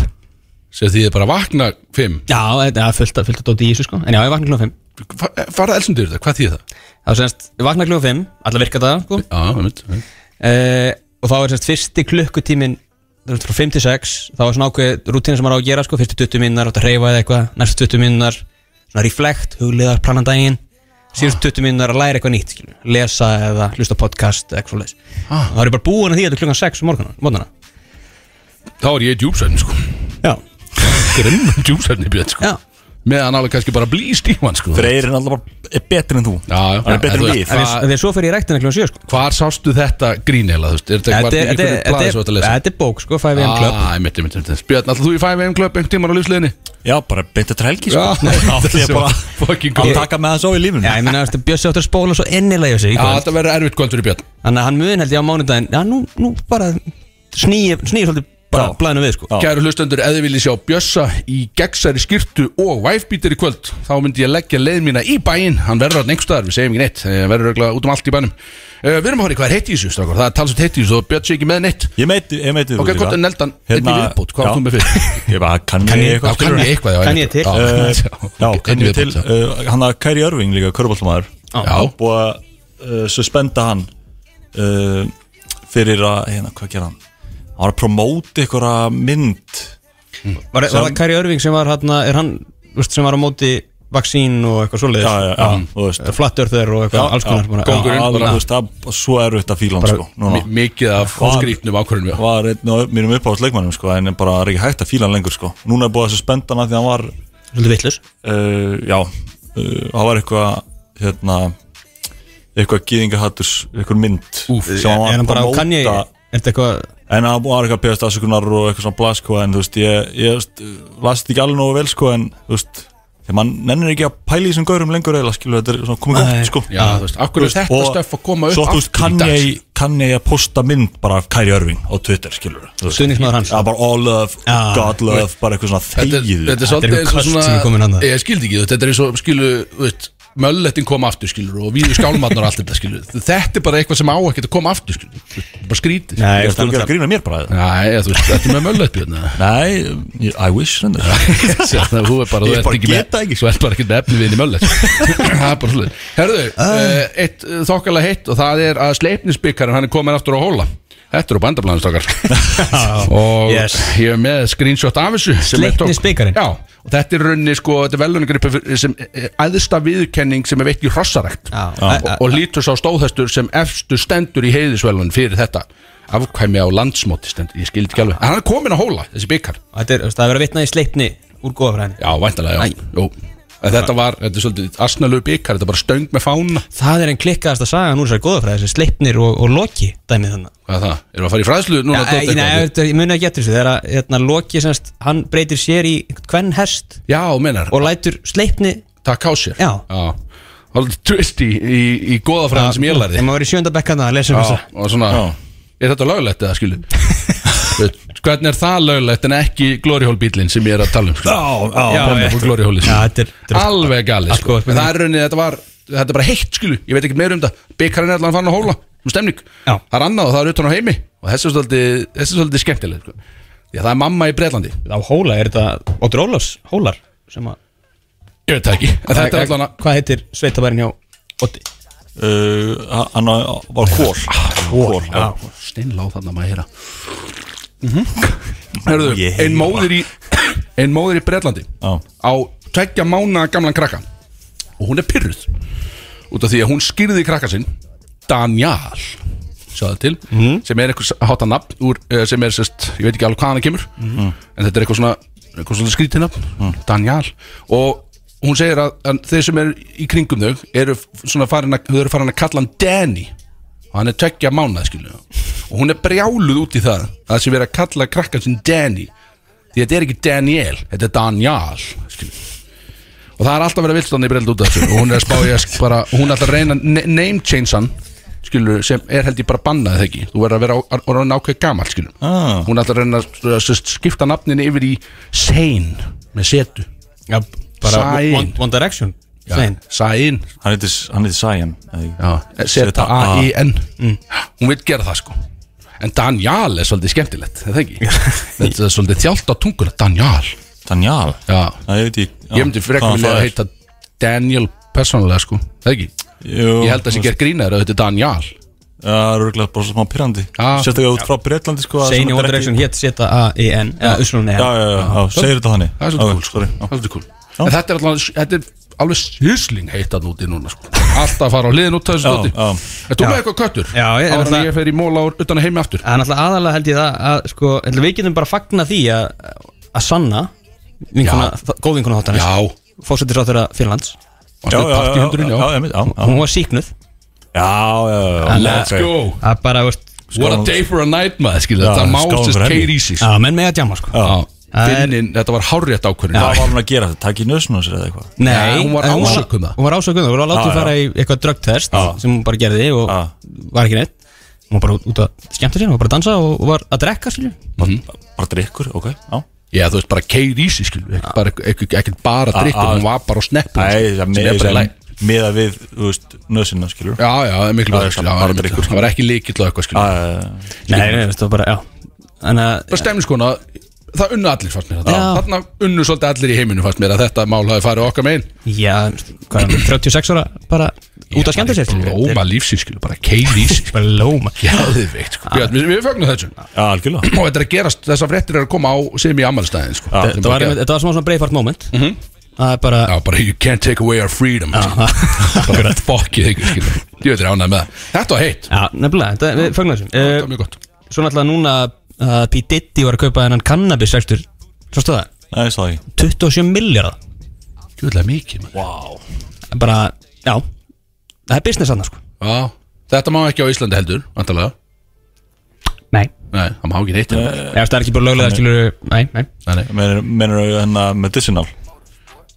Sem því þið bara vakna fimm? Já, þetta er fullt að, dóti í þessu sko. En já, ég vakna klukkan 5 Fa- Fara elsundur þetta, hvað þýð það? Það er semst, ég vakna klukkan 5, alla virka það sko. Já, það mynd uh, Og þá er semst fyrsti klukkutímin þú veist, frá 5 til 6 þá er svona ákveð rútína sem maður á að gera sko, fyrstu 20 minnar, átt að reyfa eða eitthvað. Næstu 20 minnar, svona reflect hugliðar, planan síðustu 20 minnar að læra eitthvað nýtt, skilur, lesa eða hlusta á podcast eða eitthvað svoleiðis. Ah. það er ég bara búin að því að þetta er klukkan 6 um morgunna. Þá er ég djúpsæfni sko. Já, Grimmum djúpsæfni björn sko. Já meðan alveg kannski bara blíst í hann sko. Freyr er alltaf bara er betri en þú. Já, já, Hann er betri en við. En Þegar svo fer ég ræktina kljóðan 7 sko. Hvar sástu þetta grínilega, þú veist? Er þetta Þetta eitthvað er- í þetta er- einhverju blaði þetta að er- lesa? þetta er bók sko 5am Club. Ah, ég myndi, myndi, myndi Björn, alltaf þú í 5am Club einhvern tíman á lífsliðinni? Já, bara beint eftir helgi sko. Ætla (laughs) ég bara Fucking að góð taka með það svo í lífinu. Já, ég minna að Bjössi áttur að spóla svo ennilega í sig í Já, kvöld. þetta verður erfitt kvöld fyrir Björn. Þannig að hann mun held ég á mánudaginn. Já, nú, nú bara snýi snýi svolítið blæðinu við sko. Kæru hlustendur, ef þið viljið sjá Bjössa í gegnsæri skýrtu og væfbítir í kvöld þá myndi ég leggja leið mína í bæinn. Hann verður alltaf einhverstaðar, við segjum ekki neitt. Hann verður örugglega út um allt í bænum. Uh, Við erum að horfa í hvað er heitt í þessu, það er talsvægt heitt í þessu og Björn sé ekki með neitt. Ég meiti, ég meiti Ok, gott, en Neldan, einn í viðbót, hvað já. áttu með fyrir? (laughs) Ég bara, kann Kann ég eitthvað kann ég eitthvað, Kann ég til? Hann að að uh, uh, að, hérna, var að promóti einhverja mynd. Var, var það Kari Örving sem var hann Er hann, veist, sem var á móti vaksín og eitthvað þú veist. Flattörþur og eitthvað alls konar að- það svo erfitt að fíla hann sko, Mikið af Var- skrýtnum ákvörðunum já. var einn af mínum uppáhalds leikmannum sko, en bara er ekki hægt að fíla hann lengur sko. núna er búið að suspenda hann af því að hann var Svolítið vittlus uh, já, uh, það var eitthvað hérna eitthvað gýðingahatturs, eitthvað mynd Úff. sem hann var Er að prómóta Er þetta eitthvað en hann var eitthvað að beðast afsökunar og eitthvað svona blað sko, en þú veist, ég, ég veist, las þetta ekki alveg nógu vel sko, en þú veist þegar mann nennir ekki að pæla í þessum gaurum lengur eða skilur, þetta er svona komið gott sko Já, þú veist, akkur er þetta Og stöff að koma upp svo þú veist, kann ég, kann ég að posta mynd bara af Kæri Örving á Twitter, skilur Stuðningsmaður hans. Já, bara all love, Já. God love, bara eitthvað svona þegið þetta er Þetta er svolítið eins og svona. Ég skildi ekki, þetta er eins og skilu þú veist, Möllettin kom aftur skilur og víðu skálmarnar og allt þetta skilur Þetta er bara eitthvað sem á ekkert að koma aftur skilur Þú veist, Bara skrítið. Nei, Ég ætla að gera grína mér bara Nei, þú veist, þetta er með möllett björn eða? Nei, I wish reyndar. (laughs) Þannig að þú er bara, þú Ég ert bara ekki get það ekki, Þú ert bara ekki með efni við inn í möllett Það er bara svolítið Herðu, uh, eitt uh, þokkalega heitt og það er að sleipnisbyggarinn hann er komin aftur á hóla Þetta eru bandablaðin stokkar (laughs) Og Yes. ég er með screenshot af þessu. Sleipnisbikarinn? Já, og þetta er rauninni sko, þetta er veluningripi sem æðsta viðurkenning sem er veitt í hrossarækt. Og, og lítur sá stóðhestur sem efstu stendur í heiðisvelun fyrir þetta. Afkvæmi á landsmóti stendur, ég skildi ekki alveg. Hann er komin á hóla, þessi byggar Þetta er, að vitna í sleipni úr góðafræðinni Já, væntalega, já, En þetta var, þetta er svolítið asnalögu byggar, þetta er bara stöng með fána Það er einn klikkaðast að saga núr sér góðafræði þessi sleipnir og, og loki dæmið þannig Hvað er það? Erum við að fara í fræðslu? Núna? Já, Dótt, nei, ég muni ekki eftir þessu Þegar að, hérna, Loki semst, hann breytir sér í hvern hest já menar, og lætur sleipni takk á sér. Já. Það er twist í, í, í góðafræðan sem ég lærði. Þegar maður verið í sjönda bekkan að lesa um Já, þessa. og svona, er þetta löglegt eða skilu? (laughs) Hvernig er það löglegt en ekki Glory Hole bílinn sem ég er að tala um skilu? Já, já, Já, já, já, Já, er, þetta er Alveg galið Allt sko. góð En það er rauninni, þetta var Þetta er bara heitt skilu, ég veit ekki meir um það. Byggarinn er allan fann að hóla, um stemning. Já. Það er annað og það er utan á heimi. Og þessi er svolítið, þessi er svolítið skemmtileg sko. Að það er mamma í Breitlandi á hóla, er þetta Óttur Ólafs hólar sem að Ég veit það ekki. En þetta er allan að Hvað heitir sveitabærin hjá Ótti? Uh, hann var kól Kól, já. Steinlá þarna maður heyra Herðu, Ég (coughs) ein móðir í Ein móðir í Breitlandi Já. Á tveggja mána gamlan krakka. Og hún er pyrruð Út af því að hún skýrði krakka sinn Daniel Sjáðu til Sem er eitthvað hátta nafn úr, eh, Sem er sérst, ég veit ekki alveg hvaðan það kemur En þetta er eitthvað svona Eitthvað svona skrítið nafn Daniel. Og hún segir að, að þeir sem er í kringum þau Eru svona farin að Þau eru farin að kalla hann Danny og hann er tveggja mánað skilu og hún er brjáluð út í það að það sé verið að kalla krakkan sin Danny. Því þetta er ekki Daniel, þetta er Daniel skilu og það er alltaf verið vilstandi í breyld út af þessu. Og hún er að spá í að bara, hún er alltaf að reyna að name change hann skilu, sem er held ég bara bannað þegar ekki. Þú verður að vera á- að vera nákvæð gamall skilu Ah. hún er alltaf að reyna að s- skipta nafninu yfir í Sane með setu. Já, bara. One, One Direction Já, Sæin. Sane Hann heitir heitir Sæjan Já, Z-A-I-N Hún vil gera það sko. En Daniel er svolítið skemmtilegt er Það ekki? Þetta er svolítið þjált á tunguna Daniel Daniel Já. Það ég myndi frekar vilja að heita Daniel persónulega sko. Það ekki? Jú, Ég held að það sé gert grínaður að þetta er Daniel Já, það er örgulega bara svo smá pyrrandi. Sérstaklega út frá Breitlandi sko að Sæin í One Direction hétt Z-A-I-N eða Uslun Já, já, já, já, segir þetta þannig. Það er svolítið cool sko. En þetta er alltaf Þetta er alveg sýsling heitt að núti núna sko. Alltaf að fara á liðin út af þessu Já, stóti já. Er þú með eitthvað köttur? Já, ég- Áður en náttúrulega- ég fer í móla úr utan að heimi aftur. Það er náttúrulega aðalega held ég það að sko, held við getum bara fagna því að að sanna vinkuna, góð vinkuna þáttanins Já. Fósettir þeirra Finnlands Já, já, já, já, já, já, einmitt, já, já. Hún var síknuð Já, já, já, að- Let's go. Það bara, veist What a day for a night maður skilur. Já, Þetta má skálum sérst fyrir henni. keir í sig Já, menn með að jamma sko. Já. Finnin, þetta var hárrétt ákvörðin Hvað var hún að gera? Þetta? Takk í nösnum sér eða eitthvað? Nei, Ja, hún var en ásökuð um það. Hún var ásökuð um það, hún var Já, látið já. fara í eitthvað drugtest Já. sem hún bara gerði og Já. var ekki neitt. Hún var bara út- að skemmta sér, hún var bara að dansa og var að drekka skilju Bara drikkur, ok, já. Já, þú veist, bara keir í sig skilur Ekki bara, drikkur. Hún var bara á sneppum Nei, með, að við, þú veist, nösina, skilur Já, já, er bara það var ekki líkill og eitthvað skilur Já, Nei, nei, það var bara, já. Að, Bara stemniskona Það unnu allir fannst mér Já. þetta Þarna unnu svolítið allir í heiminu fannst mér að þetta mál hafi farið okkar megin. Já, hvað er hann, 36 ára bara út að skemmta sér? skilju Lóma lífsins skilur, bara í sig (laughs) Bara lóma Gæðveikt sko. Björn, Við, við fögnum þessu. Já, algjörlega. Og þetta er að gerast, þessar fréttir eru að koma á sem í ammælstæðin sko. Já, Þetta var, var svona breifart moment. Það er bara, Já, bara you can't take away our freedom (laughs) Bara fokkið ykkur skilur. Ég veit er ánægð með það. Þetta var heitt. Já, nefnilega, þetta, við fögnum mjög gott. Svo náttúrulega núna að P. Diddy var að kaupa þennan cannabis rekstur Sástu það? Nei, ég sá það ekki 27 miljardar Gjöðlega mikið man. Vá. Bara, já. Það er business aðna sko. Já, þetta má ekki á Íslandi heldur Vantarlega Nei. Nei, það má ekki neitt. Hérna. Já, það er ekki bara löglega skilur Nei, nei. Nei, nei. Menur þú hennar medicinal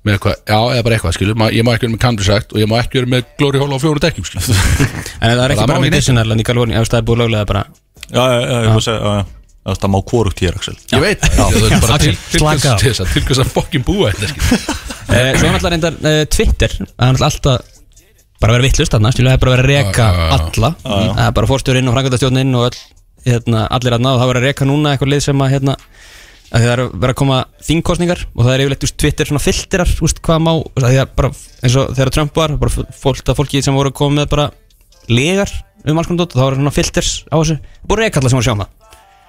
Með eitthvað, já, eða bara eitthvað skilur Ma- Ég má ekki vera með Cambridge Act Og ég má ekki vera með Glory Hole á fjóru dekkjum skilur En það er (laughs) Það ekki má bara ekki neitt. medicinal En í Kaliforni, ef það er búið löglega bara. Já, já, já, ég var að segja, já, já Það er það má hvorugt hér, Axel. Ég veit. Það er bara til Axel, til þess að- að fokkin búa þetta skilur. Eh, Svo er náttúrulega reyndar uh, Twitter Það er alltaf Bara að vera vittlust það er bara að vera að já. alla. Það er bara fórstjórinn og frangöndastjórnin Og öll, hérna, allir aðna Og það var að reka núna eitthvað lið sem að hérna að Það er að vera að koma þingkostningar Og það er yfirleitt úst, Twitter svona filterar Hvað má úst, að því að bara, eins og þegar Trump var fólki sem voru að með bara legar um alls konar dót og þá var svona filters á þessu. Búið að reka alla sem voru að sjá um það. Já, já,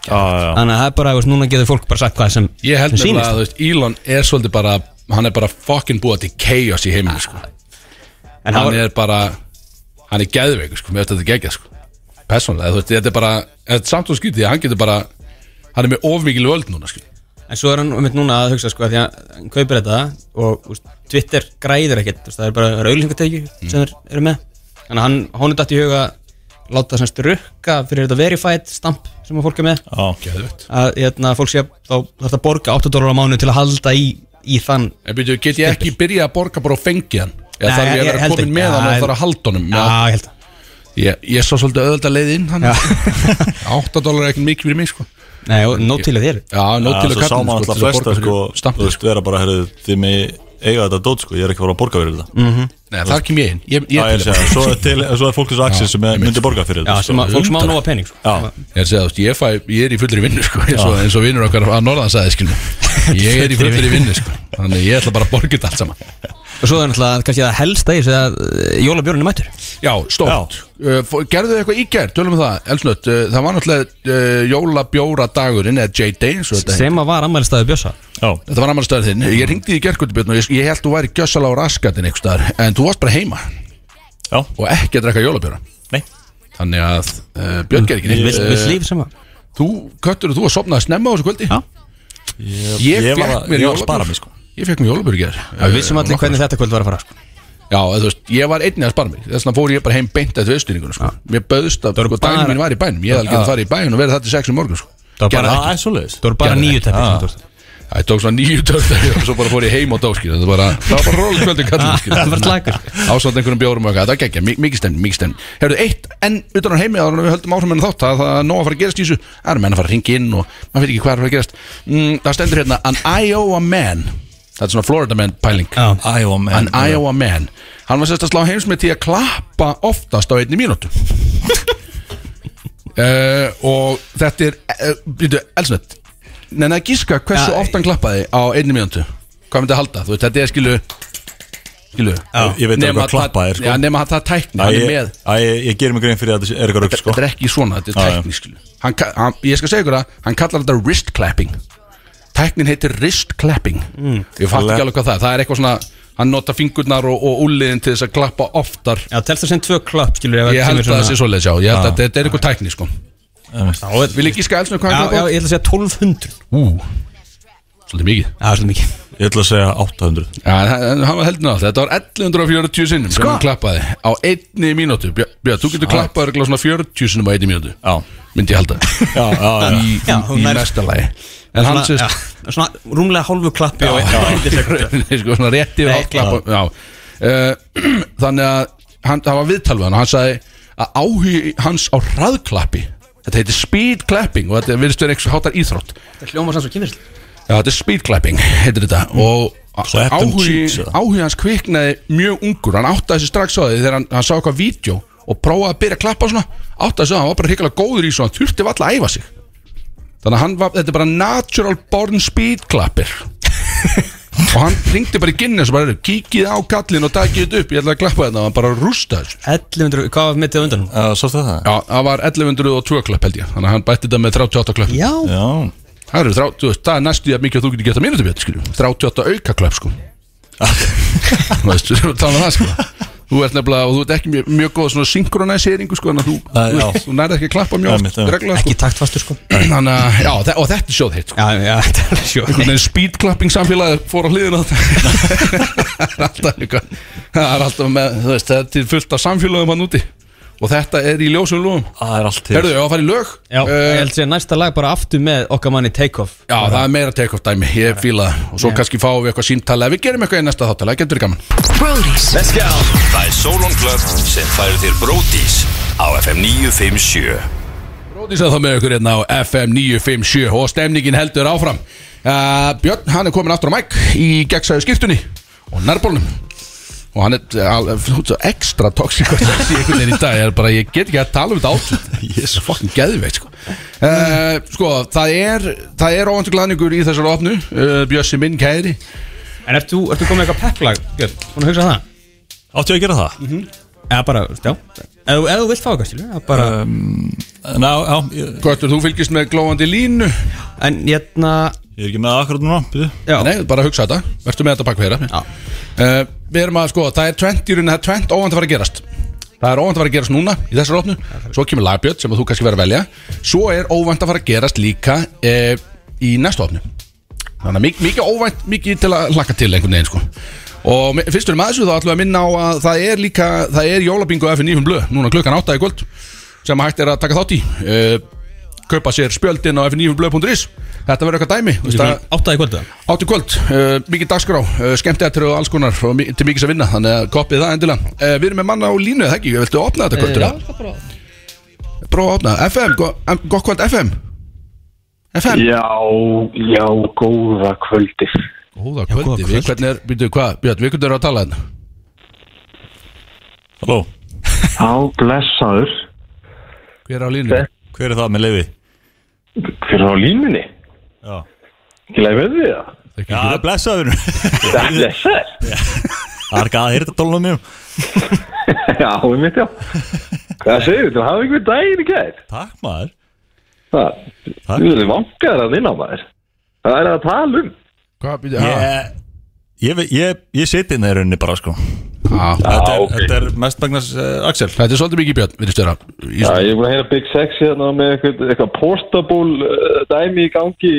Þannig að það er bara, veist, núna getur fólk bara sagt hvað sem Ég held sem nefnilega að þú veist, Elon er svolítið bara Hann er bara fokkin búa til chaos í heiminu sko. En Hann var- er bara Hann er geðveikur sko, mér veist þetta geggjað sko Persónulega, þú veist, þetta er bara Þetta er samt og skýtið, hann getur bara Hann er með ofmikil völd núna sko En svo er hann um núna að hugsa sko að því að hann kaupir þetta og úst, Twitter græðir ekkert úst, það er bara auðlýsingatæki Mm. sem þeir eru með Þannig að hann, hún er dætt í huga að láta semst rukka fyrir þetta verified stamp sem að fólk er með. Að hérna, fólk sé að þá þarf það að borga 8 dólar á mánu til að halda í, í þann En byrju, get ég ekki byrja að borga bara og fengi hann? Eða þarf ég að vera komin með hann og þarf að halda honum? Já, ég held að ég, ég svo svolítið öðvölda leið inn hann 8 (laughs) dólar er ekki mikið fyrir mig sko. Nei, og nót til að þér. Já, nót til að Svo sá kalla maður alltaf flesta, sko Þú Stampið veist, vera bara, herrðu, þið með eiga þetta dót, sko Ég er ekki fara að borga fyrir þetta. Nei, þar kem ég. Inn Ég, Já, ég, ég segja, svo er, til, svo er fólk þessu Axel sem er- myndi borga fyrir Já, þetta sem að fólk sem á nóga pening sko. Já, Ég er að segja, þú veist, ég, fæ, ég er í fullri vinnu sko, eins, og, eins og vinnur okkar að norðan sagði. Ég er í fullri vinnu. sko. Þannig ég ætla bara að borga þetta allt saman (laughs) Og svo er náttúrulega kannski það helsta í þessu að jólabjörn er mættur. Já, stórt. Uh, Gerðu þið eitthvað í gær, tölum við það Elsnött, uh, það var náttúrulega uh, jólabjóra dagurinn eða J-Day eins og þetta heitir. sem að var ammælistæðu bjössa. Já, Þetta var staður þinn. Ég ringdi í gerkvöldubjörn og ég, ég held þú væri gjössala á raskatinn einhver staðar En þú varst bara heima. Já, og ekki að drekka jólabjóra. Nei. Þannig að Björn ger ekki neitt. Eh, að Þú, Köttur, þú Ég, sko fekk í gær. Við vissum allir hvernig þetta kvöld var að fara sko. Já, þú veist, ég var einnig að spara mig. Þess vegna fór ég bara heim beint eftir austuningunum sko. Mér bauðst að, sko, daginn mín var í bænum. Ég hefði alveg að fara í bæn og verið það til 6 um morgun sko. Það var bara, nýju ekki. teppi sem þú tókst. Það tók svona nýju törn og svo bara fór ég heim á dóskil Það var bara, það var bara róli kvöldu kallum (laughs) Það var slagur. Ásamt einhverjum bjórum og eitthvað, það var að að það er að að í að að ekki að að svona Florida man pæling. Já. Iowa man An Iowa man. Hann var sérst að slá heimsmið til að klappa oftast á einni mínútu. Uh, (laughs) Og þetta er uh, Býtu, elsnett Nenni að gíska hversu Já, oft hann klappaði á einni mínútu? Hvað myndi að halda? Þú veit, þetta er skilu Skilu Ég- ég veit alveg hvað klappa er, sko. Já, nema að það tækni, Æ, hann er ég, með æ, ég, ég gerir mig grein fyrir að þetta er eitthvað rugg, sko Þetta er ekki svona, þetta Já, er já. tækni skilu hann, ka- hann, Ég skal segja ykkur að Hann kallar þetta wrist clapping Tæknin heitir wrist clapping. Ég fatt ekki alveg hvað það er. Það er eitthvað svona Hann nota fingurnar og, og úliðin til þess að klappa oftar. Já, telst það sem tvö klapp, skilur Ég held að það sé svona- svoleiðis já. Ég held að þetta er eitthvað tækni sko. Vil ég gíska elsnum hvað Já, ég ætla að segja 1200 Ú, svolítið mikið. Já, svolítið mikið. Ég ætla að segja 800 Já, hann var heldur nátt, þetta var 1140 sinnum sem hann klappaði á einni mínútu. Björn, þú getur klappað örugglega svona 40 sinnum á einni mínútu Já. myndi ég halda. Já, já, já. Í, í, í næsta lagi En hann Svona- sést já, Svona rúmlega hálfu klappi og (laughs) Nei, sko, svona rétti við Nei, hálfklappa já. uh, (clears throat) þannig að hann, það var viðtal við hann og hann sagði að áhugi hans á hraðklappi þetta heitir speed clapping og þetta virðist verið eitthvað hátar íþrótt. Það hljóma sanns og kynist já þetta er speed clapping heitir þetta. Og Clap them áhugi, hans kviknaði mjög ungur. Hann áttaði þessi strax á því þegar hann, hann sá eitthvað vídeo og prófaði að byrja að klappa svona. Áttaði þessi að hann var bara hrigalega góður í svo hann þurfti valla að æfa sig þannig að hann var, þetta er bara natural born speed clapper. Og hann ringdi bara í Guinness og bara, kíkið á kallin og takið þetta upp ég ætla að klappa þetta og hann bara rústa þessu. 1100, hvað var mittið undan? Já, Sástu það? já, það var 1102 klapp held ég. Þannig að hann bætti þetta með 38 klapp. Já. Já. Það, veist, það er næstu að mikið að þú getur gett að mínútu bjött skilju 38 auka klapp sko. Erum að tala um það sko þú ert nefnilega, og þú ert ekki mjög, mjög góð svona synkronæseringu sko, þannig að þú, Nei, þú, þú nærði ekki að klappa mjög oft já. reglulega sko. Ekki taktfastur sko. (clears throat) Þannig að, já, þe- og þetta er sjóð heitt sko. Já, já, þetta er sjó einhvern veginn speedclapping samfélagi fór á hliðina (laughs) er það er alltaf með, þú veist, þetta er fullt af samfélagum hann úti og þetta er í ljósum lúum. Það er allt til. Herðu, ég á að fara í lög? Já, Eh, ég held sér næsta lag bara aftur með okkar manni Take Off já það er meira take-off dæmi, ég fíla það. Og svo kannski fáum við eitthvað símtala við gerum eitthvað í næsta þáttala, það getur verið gaman. Brody's Let's go. Það er Solon Club sem færir þér Bródís á FM 957 Bróðis að það með ykkur hérna á FM 957 og stemningin heldur áfram. Uh, Björn, hann er komin aftur á mæk í gegnsæðu skiptunni og nærbólnum og hann er svo ekstra toxic og (laughs) sexy einhvern veginn í dag ég, er bara, ég get ekki að tala um þetta átlut (laughs) ég er svo fucking geðveikt sko. Uh, sko, það er það er óvandur glæðningur í þessar opnu uh, Bjössi minn kæri En ert þú, ert þú komið eitthvað pepplag, Björn? Búin að hugsa það? Áttu ég að gera það? Eða bara, já Ef þú- ef þú vilt fá eitthvað, skilur Það bara Ná, já, ég, Hvort þú fylgist með glóandi línu En hérna ég er ekki með það akkurat núna byrju. Já. Nei, bara hugsa þetta, verður með þetta bak fyrir Já. uh, Við erum að sko, það er tvent í rauninni, það er tvent óvænt að fara að gerast. Það er óvænt að fara að gerast núna í þessar opnu. Svo kemur lagbjörn sem að þú kannski verður að velja. Svo er óvænt að fara að gerast líka uh, í næstu opnu. Þannig að mikið, mikið óvænt, mikið til að hlakka til einhvern veginn sko. Og me- fyrst við erum að þessu þá ætlum við að minna á að það er líka, það er jólabingo F9 blöð Núna klukkan 8 í kvöld sem hægt er að taka þátt í. Uh, Kaupa sér spjöldin á f9blöð.is Þetta verður eitthvað dæmi Áttaði kvöldu Áttu kvöld, uh, mikið dagskrá uh, skemmtættur og alls konar og mi- til mikið að vinna þannig að koppið það endilega. Uh, Við erum með manna á línu, eða ekki, viltu opna þetta kvöldur? Já, Prófa. Að opna, FM, go, gott kvöld FM FM Já, já, góða kvöldi Góða kvöldi, við hvernig er, byrju, hvað, Björn, við hvernig erum að tala hérna? Halló, Á, blessaður. Hver er á línu? hver er það með leiði? Hver er á línunni? Við því það? (laughs) Já, blessaður. Það er blessaður. Það er ekki að hýrta tólunum. Mjög Já, við mitt já. Hvað segir þú? Hafðu ykkur daginn í gæð? Takk maður. Það, þú veist, vangar að vinna maður. Það er að tala um. Hvað, byrju, já, Ég, ég, ég, ég siti inn í rauninni bara sko Þetta er, ok. þetta er mest magnast uh, Axel. Þetta er svolítið mikið Björn, við erum störa Já, ég er búin að heyra Big Sex hérna með eitthvað, eitthvað portable uh, dæmi í gangi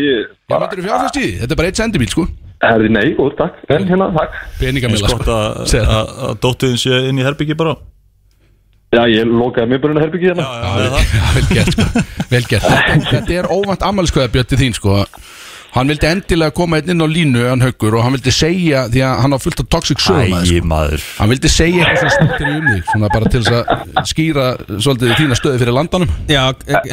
Hvað mættur þú fjárfæst í? Því? Þetta er bara eitt sendibíl, sko. Herði, nei, góð, takk. En hérna, takk. Peningamila, sko. að, dóttuðin sé inn í herbyggi bara. Já, ég lokaði mér bara inn að herbyggi hérna. Já, vel, já, vel gert sko. Vel gert. Þetta, (laughs) þetta er óvænt ammæliskveða Björn til þín sko Hann vildi endilega koma inn á línu hann haugur og hann vildi segja því að hann á fullt af toxic sögum Æ, maður. Hann vildi segja eitthvað svona snittir um þig svona bara til þess að skýra svolítið þína stöði fyrir landanum. Já,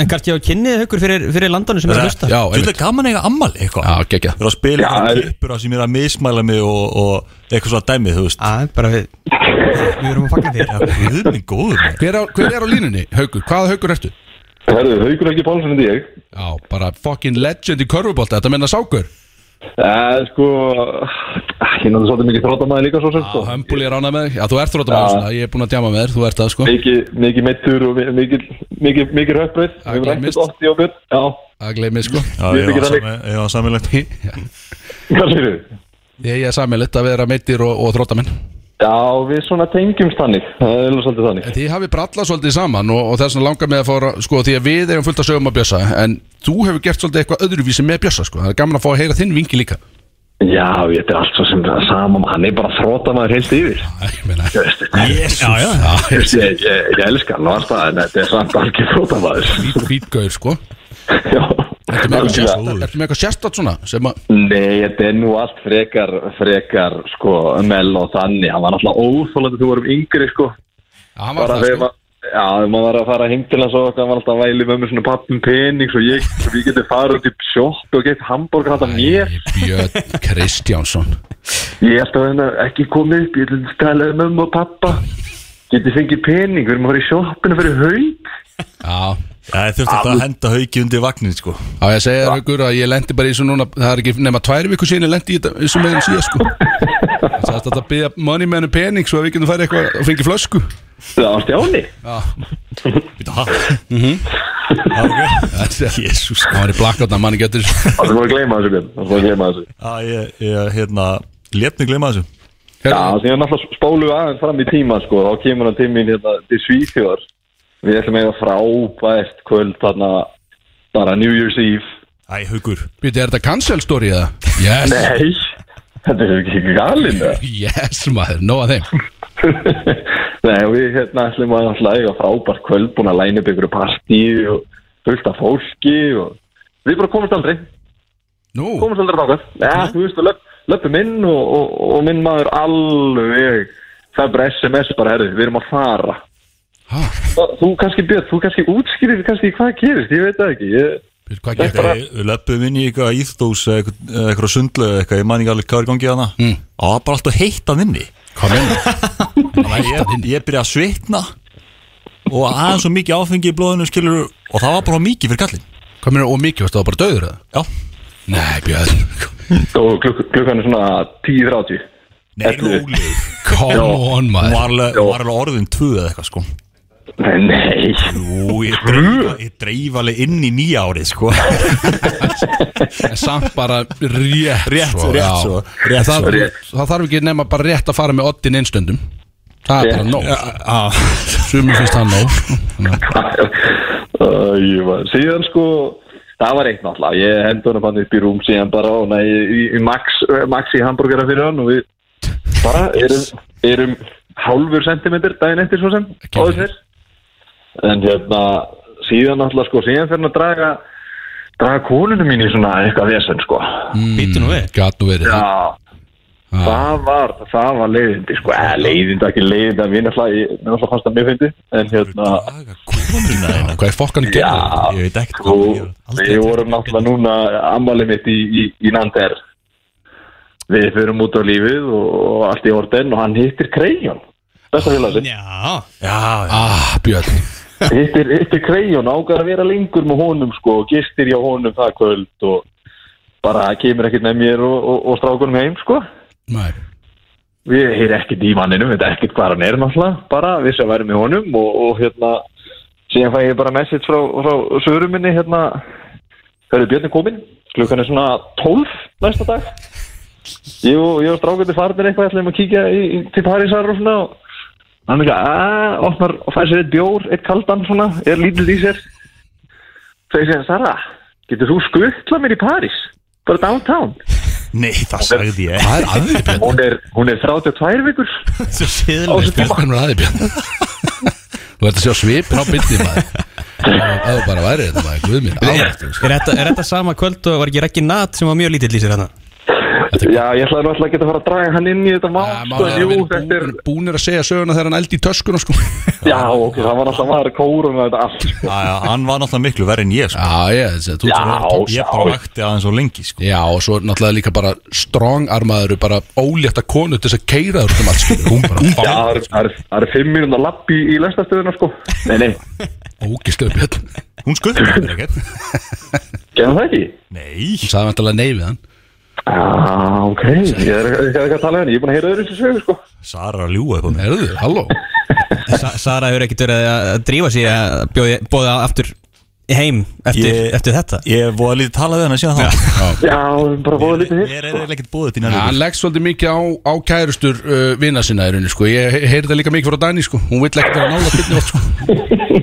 en kannski á kynnið ykkur fyrir, fyrir landanum sem er að hlusta. Já, Þú einmitt. veit gaman eiga ammali eitthvað. Já, geggja Þú er að spila Já, eitthvað klippur á sem er að mismæla mig og, og eitthvað svona dæmið, þú veist. Já, bara við Við erum að fagna þér hver, á- hver er á línunni, haugur? Hvaða haugur ertu? Herði, haugur ekki Pálsson en ég. Já, bara fucking legend í körfubólta Þetta menna sákur. Það sko Ég náttúrulega svolítið mikið þróttamæði líka svo sem Já, sko. hömbul ég rána með Já, þú ert þróttum Já. svona. Ég er búin að djama með þér, þú ert það sko. Mikið, mikið meittur og mi- mikið, rökkbreyð Það okkur. Já, Það gleymið sko. Já, Ég var samilegt. Hvað sér þið? Ég er sammeilitt að vera meittir og, og þróttamenn Já, við svona tengjumst þannig. Það er alveg svolítið þannig. En Þið hafið brallað svolítið saman og, og þess vegna langar með að fóra sko, því að við erum fullt að sögum að bjössa en þú hefur gert svolítið eitthvað öðruvísi með bjössa sko. það er gaman að fá að heyra þinn vingi líka. Já, þetta er allt svo sem það sama Hann er bara þrótamaður heilt yfir. Ég meina. Jesus Já, já. Ég, ég, ég elska hann og allt það En þetta er samt algjör þrótamaður Hvít- Hvítgauður sko. Já Ertu með eitthvað sérstætt svona að Nei, þetta er nú allt frekar frekar, sko, mell og þannig hann var náttúrulega óþólandi þú vorum yngri, sko. Já, hann var það þegar sko. Já, þegar maður var að fara heim til hans og hann var alltaf að væli með mér svona pappum pening svo ég, ég geti farið út í sjótt og gett hambúrgar handa mér. Björn Kristjánsson. Ég held að hérna ekki komið upp, ég ætlum að stæla um mömmu og pappa. Geti fengið pening, við erum að fara í sjoppinu fyrir haug Já Það er þurft alltaf að henda hauki undir vagnin sko. Já, ég segja þér ykkur að ég lendi bara í þessu núna Það er ekki nema tvær vikur síðan ég lendi í þetta- þessu með þeim síðan sko. (laughs) Það sagðist að þetta byggja money með hennu pening Svo að við getum farið eitthvað og fengið flösku. Það var stjáni. Já. Býta, ha? Jésús Það var í blakkátna, manni getur Það var að gleyma þessu, það var að gleyma þessu. Já, ég, ég, hérna, let mig gleyma þessu. Já, því að náttúrulega spólu aðeins fram í tíma sko, þá kemur hann til mín hérna til Svíþjóðar við ætlum eiga frábært kvöld þarna bara New Year's Eve. Æ, haugur Býtu, er þetta cancel story eða? Yes. Nei, þetta er ekki galinn það (laughs) Yes maður, nóg að þeim. (laughs) Nei, við hérna ætlum að náttúrulega eiga frábært kvöld búin að læna upp ykkur partí og fullt af fólki og við bara komumst aldrei. Nú? Komumst aldrei þákað Já, þú veist, við löp, löpum inn og, og, og minn maður alveg það er bara SMS bara, herri, við erum að fara? Þú kannski Björn, þú kannski útskýrir kannski hvað gerist, ég veit það ekki ég, hvað getur bara- Við löpum inn í eitthvað íþdós eitthvað, sundlu eða eitthvað, ég man ekki alveg hvað er gangið hana Mm. og það var bara alltaf heitt að inni. Hvað meina? ég, ég byrja að svitna og aðeins svo mikið áfengi í blóðinu skilur og það var bara mikið fyrir kallinn Hvað meina, og mikið, varstu það bara döður eða? Já, Nei, Björn. Og klukk, klukkan er svona 10.30 nei, róleg Come on maður. Var alveg, hún var alveg orðin tvö eða eitthvað sko Nei, Jú, ég dreif, alveg inn í nýja árið sko. (laughs) Samt bara rétt Rétt, svo, rétt svo, rétt það, svo. það þarf ekki nema bara rétt að fara með oddin einstöndum Það er bara Rétt. nóg Já, Sumum finnst það nóg. Að- síðan sko það var eitt náttúrulega, ég hendur hann upp í rúm síðan bara og næ, í, í Max, eh, Max í hambúrgara fyrir hann og við bara erum, erum hálfur sentimentir daginn eftir svo sem áður fyrr. En hérna síðan náttúrulega sko, síðan fyrir að draga draga konunum mín í svona eitthvað vesen sko. Býtu nú við. Gat nú verið. Já, það var, það var leiðindi sko, eða leiðindi, ekki leiðindi að við náttúrulega, mér fannst það mjög fyndi en hérna, Hvað er fokkan að gera? já, Ég veit ekkert sko, við vorum náttúrulega núna ammálið mitt í, í, í Nander. Við fyrum út á lífið og allt í orden og hann hittir Krejón. Besta félagsinn, Já. Já, já, Ah, Björn hittir, Krejón ágar að vera lengur með honum sko og gistir hjá honum það kvöld og bara kemur ekkert með mér og, og, og strákunum heim sko. Nei. Við heyri ekkert í manninum, veit ekkert hvað hann er náttúrulega, bara við sem væri með honum og, og hérna, síðan fæ ég bara message frá, frá sögurum minni, hérna, hörðu Björn er kominn, klukkan er svona 12 næsta dag. Ég og, strákandi farnir eitthvað, ætlum að kíkja í, í, til Parísar og svona og hann er ekki að, opnar og fær sér eitt bjór, eitt kaldan svona, er lítill í sér. Þegar ég segja, Sara, getur þú skuttla mér í París? Bara downtown? nei, það sagði ég Hvað er aðrið Björn? (laughs) Hún er, hún er 32 vikur. (laughs) Svo síðlega Fokkan er aðrið Björn (laughs) Þú ert að sjá svipin á byrni maður Það var bara værið þetta maður Guð minn ávægt Er þetta, er þetta sama kvöld og var ekki Raggi Nat sem var mjög lítill í sér hérna? Já, ég ætlaði náttúrulega að geta að fara að draga hann inn í þetta mál, sko, en jú, þetta er, Búnir að segja söguna þegar hann eldi í töskuna sko. (laughs) Já, ok, það var náttúrulega maður kórum með þetta allt, sko. Já, já, hann var náttúrulega miklu verri en ég sko. Já, ég, þessi, þú Já, Ég bara vakti aðeins svo lengi sko. Já, og svo náttúrulega líka bara strong armaður bara ólétta konu til þess að keira þér út um allt bara Já, það er- það er- það er fimm mínúna lapp í, í lestastöðuna, sko. Nei, nei, björn Hún (laughs) ekkert. Gerðum það ekki? Nei. Hún sagði vantilega nei við hann Já, ok, ég er ekki að tala henni, ég er búin að heyra öðru sem sögur, sko. Sara að ljúga upp á mig. Erðu, halló. (laughs) Sa Sara hefur ekkert verið að drífa sig að bjóði, bóða aftur heim eftir, Ég- eftir þetta? Ég hef búið að lítið talað við hana síðan þá. Já, bara bóða lítið hitt, Ég er sko. ekkert búið til Ja, hann nærvíkur leggst svolítið mikið á, á kærustur uh, vina sinna í rauninni sko. Ég he- heyrði það líka mikið frá Dani sko. Hún vill ekkert vera nála byrni (laughs)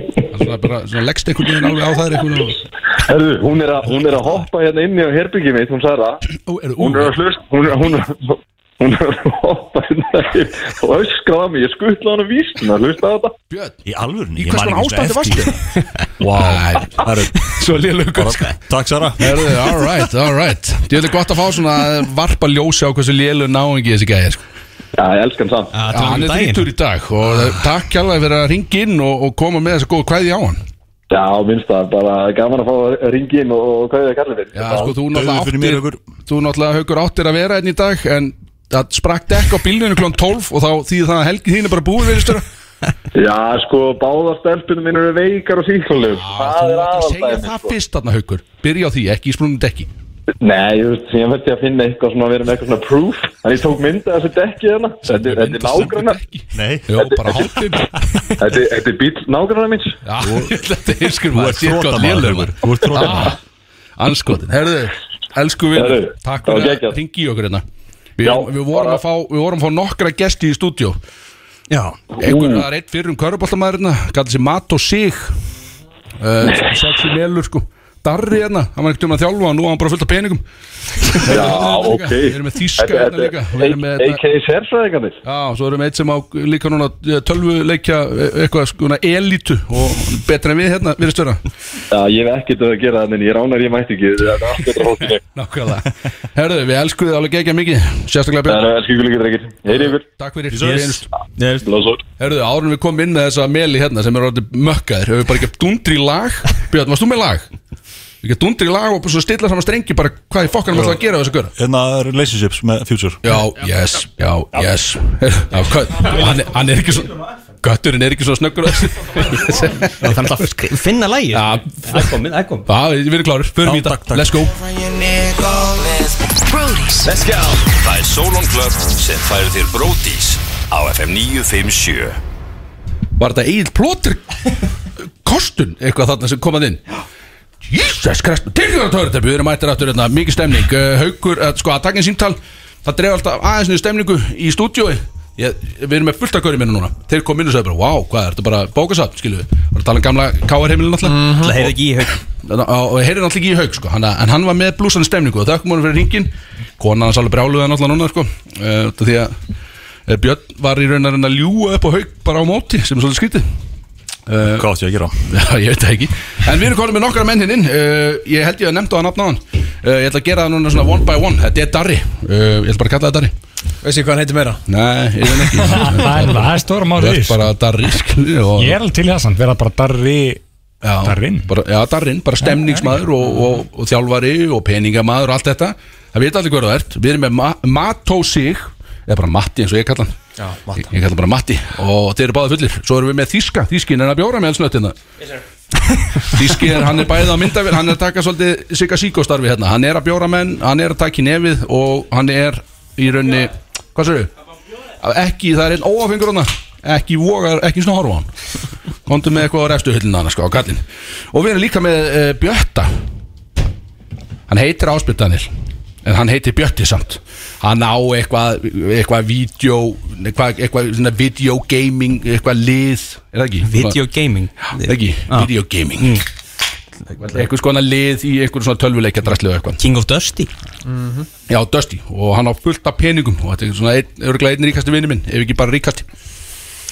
bara svona leggst einhvern veginn alveg á það Herðu, hún er, að, hún er að hoppa hérna inni á herbyggi mitt, hún sagði það Hún er að hlust, hún er, hún er, hún er að hoppa hérna og öskraða mig, ég skuttla hann að vísna, hlusta á þetta. Björn, Í alvörni, í hvers konar ástandi varstu? Vá, það eru Svo lélugur sko Takk Sara. Herðu, all right, all right. Ég veit gott að fá svona að varpa ljósi á hversu lélu náingi þessi gæði sko. Já, ég elskan samt. Já, hann er þrýttur í dag og takk kjærlega fyrir að ringa inn og, og koma með þessa góðu kvæði á hann. Já, minnst það, bara gaman að fá að ringi inn og, er það kallið fyrir. Já, sko, þú náttúrulega fyrir mér, áttir Þú náttúrulega haugur áttir að vera einn í dag en það sprakk dekk á bílninu klón 12 og þá þýðir það að helgi þín er bara búið veristur (laughs) Já, sko, báðar stelpunum minn eru veikar og síklarlegum Þú Það er ætti að segja aðaldæmi það fyrst þarna haugur Byrja á því, ekki í sprungum dekki Nei, ég veist, ég verði að finna eitthvað svona að vera með eitthvað svona proof. Þannig ég tók mynda þessu dekki hérna. Þetta er- nágrannar. Nei Jó, bara hálfum Þetta er- þetta bíl nágrannar minns Já, þetta er (laughs) skur maður ert þrotamaður, Haukur. Þú ert þrotamaður. Anskotin, herðu, elsku við Takk fyrir að ringi í okkur hérna. Við, vorum að fá, við vorum að fá nokkra gesti í stúdíó. Já. Einhver, það er eitt fyrir um köruboltamæður hérna Kallar sér Mat og Sig uh, Sexy melur sko Darri hérna, hann var ekkert um að þjálfa og nú var hann bara fullt af peningum. Já, (laughs) ok. Við erum með þýska hérna líka. Við erum með A.k.a. sérfræðingarnir? Já, svo erum við eitt sem á líka núna tölvuleikja eitthvað sko elitu og betra en við hérna, við erum störa Já, ég hef ekkert að gera það en ég ránar ég mætti ekki. Það er allt betra hóttinu (laughs) Nákvæmlega. Herðu, við elskum þið alveg gegja mikið Sérstaklega Það Björn Takk fyrir. Herðu, árun við komum inn með þessa meli hérna sem er orðið mökkaðir Hefur við bara Við ekki dundri í lag og stilla saman strengi bara hvað í fokkanum ætlaðu að gera á þessu göra Hérna er relationships með Future. Já, yes, já, yes. Já, hann, er- hann er ekki svo Götturinn er ekki svo snöggur Þannig að finna lægi Já, komið Já, við erum klárir, förum í Já, þetta. Let's go. Let's go. Það er Solon Club sem færir þér Bródís á FM 957 Var þetta Egil Plóter Kostun, eitthvað þarna sem komað inn Jesus Christ, tilgjörða törðartöpu Við erum mættir aftur hérna, mikið stemning. Uh, Haukur, uh, sko að takkin símtal. Það dreif alltaf aðeins niður stemningu í stúdíói. Ég, við erum með fullt af hverjum minna núna. Þeir kom inn og sagði bara, wow, hvað er þetta bara bókasatt, skilu við Var að tala um gamla KR heimilin alltaf Það heyrði ekki í haug og heyrir náttúrulega ekki í haug sko. hann, en hann var með blúsandi stemningu og þökkum honum fyrir ringin konan hans alveg brjáluða náttúrulega núna sko. uh, því að Björn var í raun að reyna að ljúga upp á haug bara á móti sem er svolítið skrítið uh, Hvað átti ég að gera? (laughs) Já, ég veit það ekki. En við erum konum með nokkra menn hinn inn. Uh, Ég held ég að nefnda á að nafna á hann. Uh, Ég ætla að gera það núna svona one by one. Þetta er Darri. Uh, Ég ætla bara að kalla það Darri. Veistu hvað hann heitir meira? Nei, ég veit ekki. (laughs) Það er- það er stóra í ert þessu. bara Darri og, Ég er alveg til það samt, vera bara darri já, Darrin bara, Já, Darrin, bara stemningsmaður og, og, og þjálfari og peningamaður og allt þetta. Það veit allir hver það ert. Við erum með Ma Mató Sig Eða bara Matti eins og ég kalla hann Já, Ég, ég kalla bara Matti. Og þeir eru báði fullir. Svo erum við með Þíska Þískin er að bjóra með elsnöttina (laughs) Þíski er, hann er bæðið á myndavél Hann er að taka svolítið Sigga Síko starfi hérna. Hann er að bjóra menn, hann er að taka í nefið Og hann er í raunni Hvað sér Ekki, það er einn óafengur hana Ekki vogar, ekki svona horfa á hann. Komdu með eitthvað á refstuhyllina hann sko á kallinn Og við erum líka með uh, Bjötta. Hann heitir Áspjöld Daniel En hann heitir Bjötti samt Hann á eitthvað Eitthvað vídeo Eitthvað, eitthvað svona video gaming Eitthvað lið Er það ekki? Video gaming? Það ekki? Ah. Video gaming. Eitthvað skona lið í eitthvað svona tölvuleikja draslu eitthvað. King of Dusty? Já, Dusty. Og hann á fullt af peningum. Og þetta er svona einn, örgulega einn ríkasti vinnu minn Ef ekki bara ríkasti.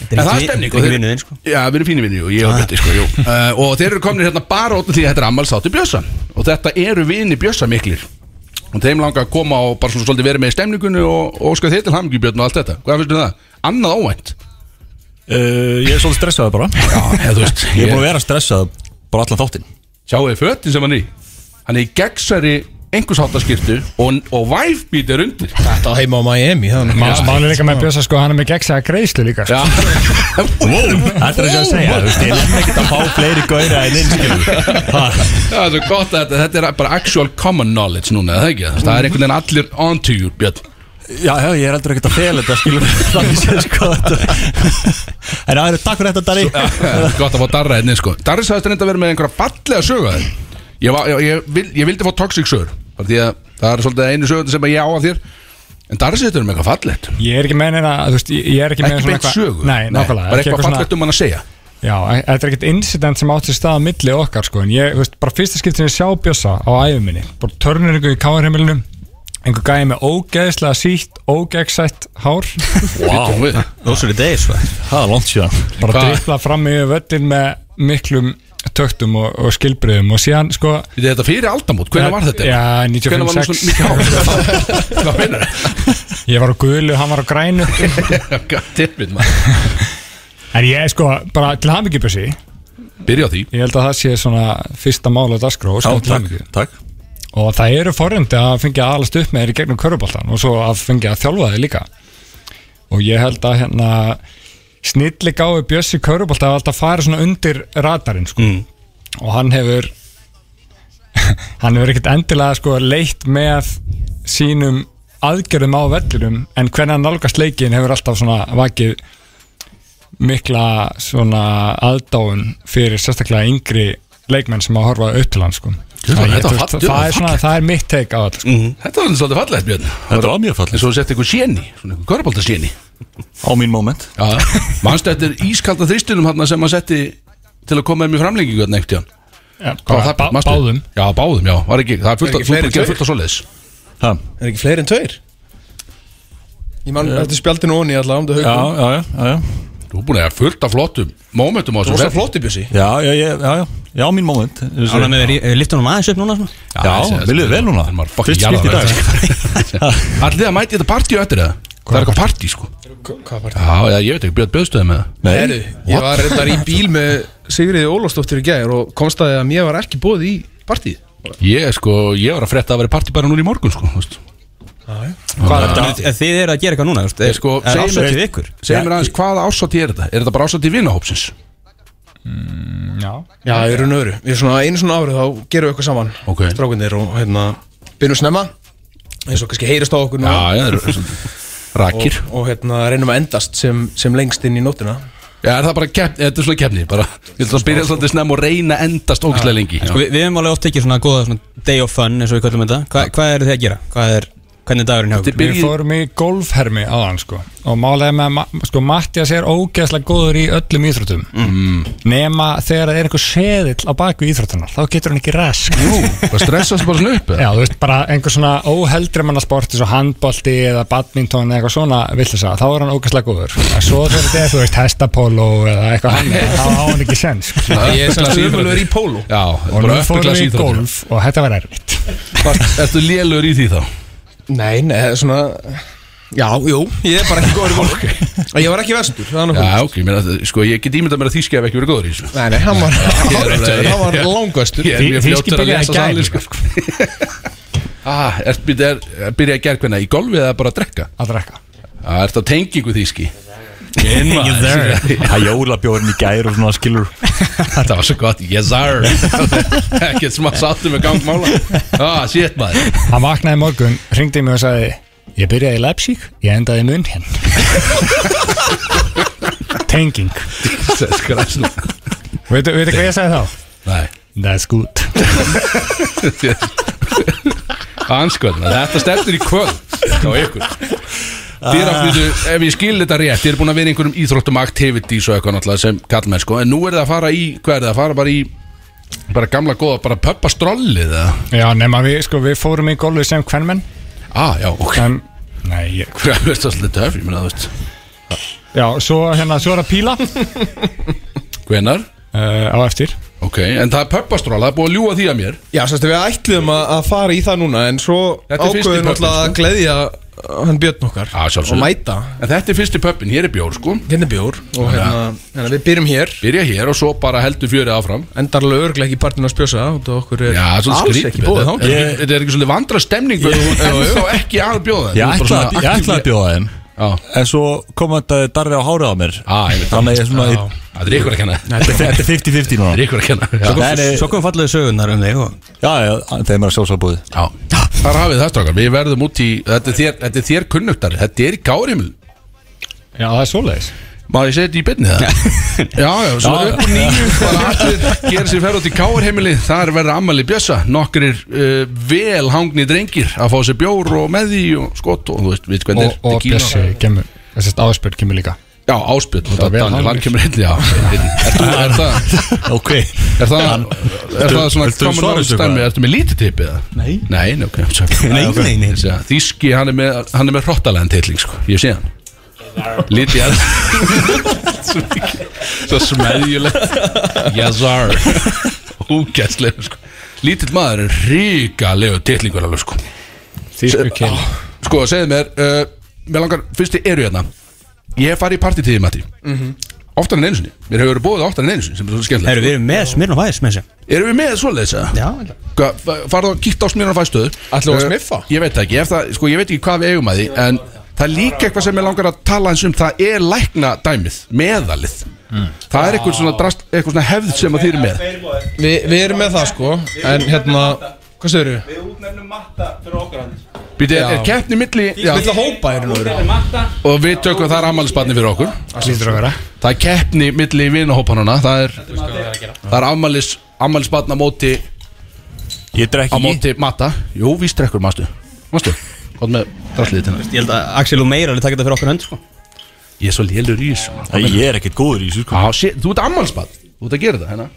En það er stemning og er þeir- þinn sko. Já, við erum fínir vinni og ég og Bjötti sko, uh, (laughs) Og þeir eru komin hérna bara út af því að þetta er ammálsáttu Bjössa. Og þetta eru vini Bjössa miklir Og þeim langar að koma og bara svona svolítið verið með í stemningunni Og, og óska þið til hamingju Björn og allt þetta. Hvað finnst þið um það? Annað óvænt? Uh, ég er svolítið stressaður bara. Já, eða þú veist Ég er búin að vera stressað bara allan þáttinn. Sjáu þið fötin sem hann í? Hann er í gegnsæri einhversháttaskirtu Og, og væfbít er undir. Þetta á heima á Miami. Málið líka með Bjössa sko, hann er með gegnsæða greiðslu líka sko. Þetta er þess að segja Þú veist, ég er ekki að fá fleiri gauðra en Ha, það er svo gott að þetta, þetta er bara actual common knowledge núna, eða ekki? Það er einhvern veginn allir onto you, Björn. Já, já, ég er heldur ekkert að fela þetta skilur (laughs) Þannig séð sko En það eru takk fyrir þetta Dari Gott að fá Darra einnig sko. Darri sagðist að vera með einhverja fallega sögu að þér Ég, var, ég, ég, vil, ég vildi fá toxic sögur Því að það er svolítið einu sögur sem að ég á af þér. En Darri sagðist með eitthvað fallegt. Ég er ekki með neina, þú veist, ég ég er ekki með Ekki svona beint sögu? Nei, nákvæmlega Bara eitthvað svona- fallegt um hann að segja? Já, e- þetta er ekkert incident sem átt sér stað á milli okkar sko, en ég, þú veist, bara fyrsta skipt sem ég sjá Bjössa á æfum minni, bara törnir í káarheimilinu, einhver gæði með ógeðslega sítt, ógeðsætt hár. (laughs) Vá, Those are the days sko. það er langt síðan. Bara driplað fram í völlin með miklum töktum og, og skilbriðum og síðan sko Þetta er þetta fyrir aldamót, hvernig var þetta? Já, Hvenær var nú 95-6 svona mikið hár? (laughs) Hvað meinar Ég var á gulu, hann var á grænu. (laughs) Goddammit maður. En ég sko, bara til hamingjubjössi Byrja á því. Ég held að það sé svona fyrsta mál á dagskrá og Já, takk, takk. Og það eru forrindi að fengja að alast upp með þér í gegnum köruboltan og svo að fengja að þjálfa þig líka. Og ég held að hérna snilli gáði Bjössi körubolta að alltaf fara svona undir radarinn sko. og hann hefur (laughs) hann hefur ekkert endilega sko leitt með sínum aðgerðum á vellinum en hvernig hann nálgast leikin hefur alltaf svona vakið mikla svona aðdáun fyrir sérstaklega yngri leikmenn sem að horfa upp til hann sko. Þetta Það, er mitt teik á þetta sko. Þetta var svolítið fallegt Björn. Þetta var mjög fallegt. En svo sett eitthvað séni, svona eitthvað körbólta séni Á mín moment. Já, mannstu þetta er ískalda þristunum hann sem að setti til að koma með mér framlengingu Hvað var það, bá- manstu? báðum. Já, báðum, já, var ekki, það er fullt af, Ha, Er ekki fleiri en tveir? Ég man eftir spjaldinu onni alltaf um það Já, haugum já, já, já, já Þú er búin að gera fullt af flottum momentum á þessu að flotti bjössi. Já, já, já, já, já, mín moment. Ánægð með þér, lifta honum aðeins upp núna svona? Já, viljið vel núna? Er Fyrst skipt í dag. (laughs) Allir það mæti þetta partí á eftir það er eitthvað partí sko. Hvað var Já, já, ég veit ekki, Björn Björnstöði með það Nei, Heru, ég var reyndar í bíl með Sigriði Ólafsdóttir í gær og komst að mér var ekki bóð í partíð Ég, sko, ég var að frétta að vera partí bara núna í morgun sko, Þið eru að gera eitthvað núna, veist? Ég, sko, Er ásættið mér- ykkur? Segir mér aðeins, hvaða ásáttíð er þetta? Er þetta bara ásáttíð vinahópsins? Já, Já, í raun og öru Við erum svona einu svona árið þá gerum við eitthvað saman Ok. Strákunir og hérna Byrjum snemma eins og kannski heyrist á okkur núna. Já, já, það eru rakir. Og, og hérna reynum að endast sem, sem lengst inn í nóttina. Já, er það bara keppni, þetta er svona keppni bara, Ég ætla að byrja svolítið snem og reyna endast ógæslega lengi. Sko, við, við hefum alveg oft tekið svona góða svona day of fun eins og við kallum þetta. Hva, Hvað eru þið að gera? Hvað er, hvernig er dagurinn hjá Þetta er okkur? byrjið- Við fórum í golfhermi á hann sko og málega með, Ma- sko Mattias er ógeðslega góður í öllum íþróttum Mm. nema þegar það er einhver seðill á baku íþróttunar, þá getur hann ekki rask Jú, það stressast bara svona upp? Já, þú veist, bara einhver svona óheldri mannasport eins og handbolti eða badminton eða eitthvað svona villisa, þá er hann ógeðslega góður en svo þegar þetta er, þú veist, hestapólo eða eitthvað hann, þá á hann ekki sens sko. Ég er umhverfið í pólu Já, og nú fórum við í golf og þetta var erfitt Varst- Ertu lélur í því þá? Nei, er svona Já, jú, ég er bara ekki góður í (laughs) pólu Ég var ekki vestur, Já, ok, mér, sko, ég get ímyndað mér að þýski hef ekki verið góður í þessu. Nei, nei, hann var, (laughs) hann var langvestur Ég er mjög Þýski fljótur að lesa líka, sko. (laughs) ah, er, byrja, að gera hvernig, í golfi eða bara að drekka? að drekka. Það er þetta tengingu þýski Það er jólabjórn í gær og svona skilur (laughs) Þetta var svo gott, yes sir. (laughs) Ekkert smá sattu með gangmála (laughs) Ah, shit maður. Hann vaknaði morgun, ringdi mig og sagði Ég byrjaði í Leipzig, ég endaði í München. Tenging. Veitu hvað ég sagði þá? Nei. That's good. Anskoðna, þetta stefnir í kvöld á ykkur Þið er aftur, ef ég skil þetta rétt Þið er búin að vera einhverjum íþróttum activities og eitthvað náttúrulega sem kallmenn sko. En nú er það að fara í, hvað er það, að fara bara í Bara gamla góða, bara pöppa strollið eða? Já, nema við, sko, við fórum í golfi sem kvennmenn Ah, já, ok. En, Nei, ég, (laughs) Hvað er þetta svolítið töf, ég meina þú veist. Já, svo hérna, svo er að píla. (laughs) Hvenar? uh, á eftir. Ok, en það er pöppastról, það er búið að ljúga því að mér. Já, sérstu, við ætluðum að, að fara í það núna En svo Þetta er fyrsti ákveðum pöbbin, náttúrulega að sko. gleðja hann Björn okkar Já, sjálfsögðu. Og mæta. En þetta er fyrsti pöppin, hér er bjór sko. Hérna er bjór Og hérna, hérna við byrjum hér. Byrja hér og svo bara heldur fjörið áfram. Endar alveg örglega ekki partinu að spjósa Og okkur er Já, alls ekki bóðið er- þetta er ekki svolítið vandra stemning er þá ekki að bjóða svona ég ætlaði að bjóða Já, En svo kom þetta darri á hárið á mér. Þannig að ég er svona Já. Það er ykkur að kenna. Þetta er- þetta er 50-50 Það núna er. Svo kom fallegu sögurnar um þig og Já, já, þeim er að Já. Þar hafið það strákar. Við verðum út í Þetta er þér, þetta er þér kunnuktari Þetta er í gárimil Já, það er svoleiðis Má ég segja þetta í byrni það? (laughs) Já, já, svo Já. upp úr nýju bara allir gera sér ferð út í káarheimili þar verða ammali bjössa nokkrir uh, vel hangni drengir að fá sér bjór og með því og skott og þú veist, við hvernig og, og Bjössi kemur, þessast áspjörn kemur líka Já, áspjöld Það er vel Daniel, hann kemur inn Já, er það Er það (laughs) Ok Er það, er það svona common bara? ertu með lítið tipi eða? Nei Nei, nei, ok sorry. Nei, nei, nei. Þessi að Þýski, hann er með, hann er með hrottalega titling, sko, ég sé hann Lítið er Svo mikið- Svo smeðjulegt Yes sir Úgæslega, sko. Lítill maður er ríkalegu titlingur alveg, sko. Þýsku kill Sko, segðu mér uh, Mér langar, fyrst þið eru hérna. Ég hef farið í partitíði, Matti. Mhm. Oftar en einu sinni. Mér hefur verið bóðið oftar en einu sinni Sem er svo skemmtilegt við erum með Smirn og Væs með þessu. Erum við með svoleiðis að? Já farðu að kíkta á smýrna fæstöðu Ætlum við að smiffa? Ég veit það ekki, ef það, sko, ég veit ekki hvað við eigum að því En það er líka eitthvað sem ég langar að tala eins um Það er lækna dæmið, meðalið. Það er eitthvað svona, drast, eitthvað svona hefð sem að þið eru með. Vi, Við erum með það sko En hérna, hvað segir þú? Við útnefnum matta fyrir okkar hand Býti, er, er keppni milli já, Vill að hópa er nú Og við tökum það er ammælisbarni fyrir okkur. Lítur að vera. Það er keppni milli vinahópanuna Það er, það er ammælis, ammælisbarna móti Ég drekki Á móti matta. Jú, víst drekkur, mástu Mástu, hvað með drasliðið til Ég held að Axel og Meira alveg taka þetta fyrir okkur hönd sko. Ég er svo lélur í þessu Æ, Ég er ekkert góður í þessu sko. Já, sé, þú ert ammálsbad, þú ert að gera það hérna.